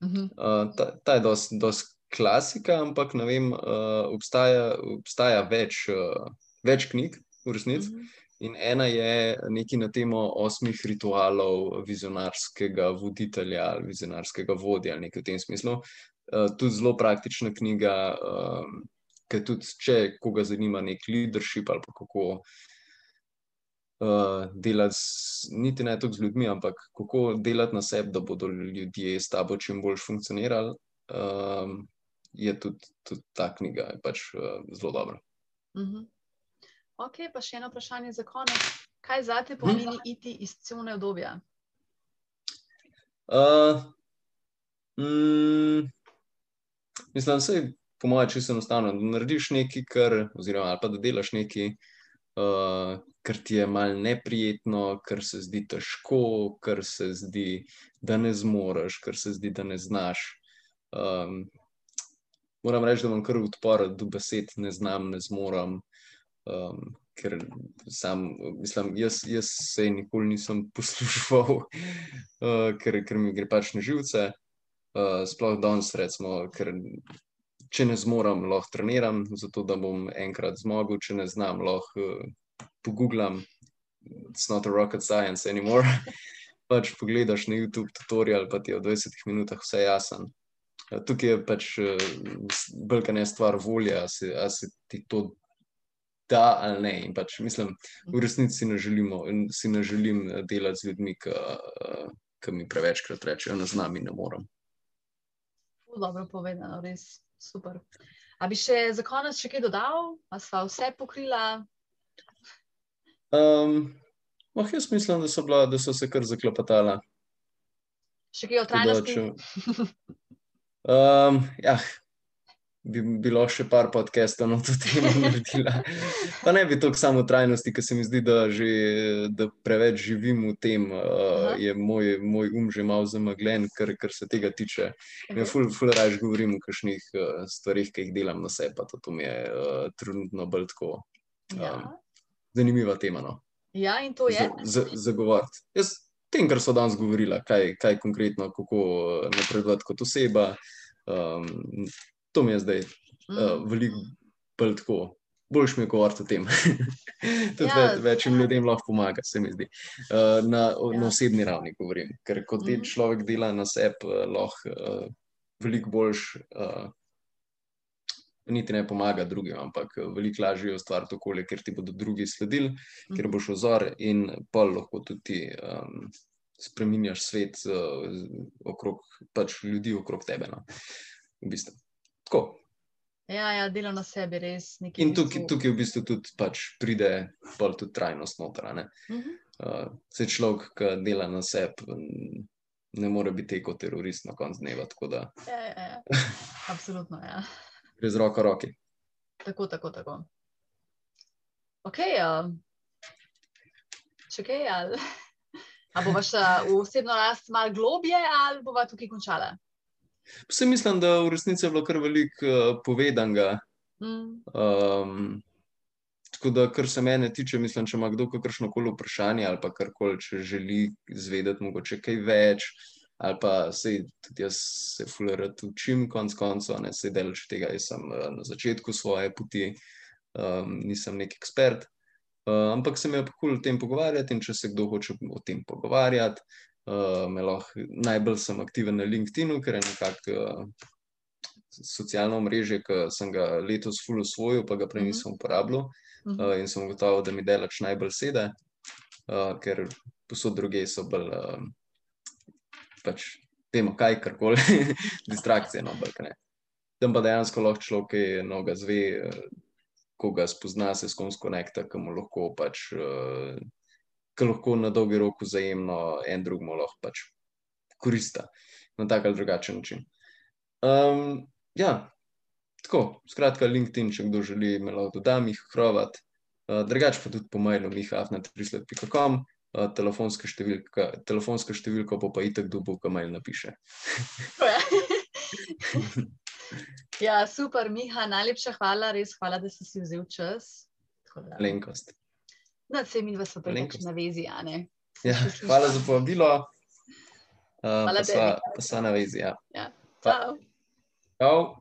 Uh, ta, ta je dosti klasika, ampak ne vem, uh, obstaja, obstaja več, uh, več knjig v resnici. Uh -huh. In ena je nekaj na temo osmih ritualov vizionarskega voditelja ali vizionarskega vodja, ali nekaj v tem smislu. Uh, tudi zelo praktična knjiga, uh, ker tudi, če koga zanima nek leadership ali kako uh, delati, z, niti ne toliko z ljudmi, ampak kako delati na sebi, da bodo ljudje s tabo čim bolj funkcionirali, um, je tudi, tudi ta knjiga pač, uh, zelo dobra. Uh -huh. Ok, pa še eno vprašanje za konec. Kaj za te pomeni hm? iti iz cone obdobja? Uh, mm, mislim, da se po mojem čisto enostavno, da narediš nekaj, kar, oziroma pa da delaš nekaj, uh, kar ti je mal neprijetno, kar se zdi težko, kar se zdi, da ne zmoriš, kar se zdi, da ne znaš. Um, moram reči, da imam kar odpor do besed, ne znam, ne zmorem. Um, ker sam, mislim, jaz, jaz se nikoli nisem poslušal, uh, ker, ker mi gre pač na živce. Uh, sploh danes, recimo, ker če ne zmorem, lahko treniram, zato da bom enkrat zmogel, če ne znam, lahko uh, pogooglam. It's not a rocket science anymore. pač pogledaš na YouTube tutorial, pa ti je v 20 minutah vse jasen. Tukaj je pač uh, brka ne stvar volje, a se, a se ti to da ali ne. In pač mislim, v resnici ne, želimo, si ne želim delati z ljudmi, ki, ki mi prevečkrat rečejo, da z nami ne morem. Dobro povedano, res super. A bi še za konec še kaj dodal, ali sva vse pokrila? Um, oh, jaz mislim, da so, bila, da so se kar zaklepetala. Še kaj o trajnosti? Um, ja, bi bilo še par podcastov na to temo naredila. Pa ne bi to samo trajnosti, ker se mi zdi, da, že, da preveč živim v tem, uh, je moj, moj um že malo zamagljen, kar, kar se tega tiče. Ja, ful, ful raje govorim o kakšnih uh, stvarih, ki jih delam na sebi, pa to, to mi je uh, trenutno bolj tako um, ja. zanimiva tema. No. Ja, in to je. Zagovarjati. Za Jaz tem, kar so danes govorila, kaj, kaj konkretno, kako napredovati kot oseba. Um, to mi je zdaj uh, veliko bolj tako. Boljš mi je govoriti o tem. Tudi ja, več, večjim ja. ljudem lahko pomaga, se mi zdi. Uh, na, ja. na osebni ravni govorim. Ker ko ti mm. človek dela na sebi, uh, lahko uh, veliko boljš, uh, niti ne pomaga drugim, ampak veliko lažje ustvariti okolje, ker ti bodo drugi sledili, mm. ker boš ozor in pa lahko tudi um, spremenjaš svet uh, okrog pač ljudi okrog tebe. No. V bistvu. Tako. Ja, ja, delo na sebi res. In tukaj, tukaj v bistvu tudi pač pride tudi trajnost noter. Uh -huh. uh, se človek, ki dela na sebi, ne more biti kot terorist na koncu dneva. Da... Ja, ja, ja. Absolutno. Ja. Gre z roko roki. Tako, tako, tako. Ok. Uh, če kaj, ali, ali bo vaša osebna rast malo globje, ali bo tukaj končala? Vse mislim, da v resnici je bilo kar veliko uh, povedanega. Mm. Um, tako da, kar se mene tiče, mislim, če ima kdo kakršno koli vprašanje ali pa karkoli, če želi izvedeti, mogoče kaj več. Ali pa se tudi jaz se fulerati učim, konc koncev, ne se delaš tega, jaz sem uh, na začetku svoje poti, um, nisem nek ekspert. Uh, ampak se mi je pa kul cool o tem pogovarjati in če se kdo hoče o tem pogovarjati, uh, lahko, najbolj sem aktiven na LinkedIn, ker je nekako uh, socialno mreže, ki sem ga letos fully usvojil, pa ga prej mhm. nisem uporabljal uh, in sem gotovo, da mi delač najbolj sede, uh, ker posod druge so bolj. Uh, pač Vemo, kaj kar koli, distrakcije, no, brk ne. Tam pa dejansko lahko človek noga zve, koga spozna, se s kom skonekta, ki mu lahko pač uh, ki lahko na dolgi rok vzajemno en drugemu lahko pač korista na tak ali drugačen način. Um, ja, tako, skratka, LinkedIn, če kdo želi, me lahko dodam, jih hrovat. Uh, drugač pa tudi po mailu, mihafna300.com, uh, telefonska številka, telefonska številka pa pa itek dobo, ko mail napiše. ja, super, Miha, najlepša hvala, res hvala, da si si vzel čas. Lenkost. No, se mi dva smo pa na vezi, a ne. Ja, hvala za povabilo. Uh, hvala, da ste na vezi. Ja. Ja. Ciao. Ciao.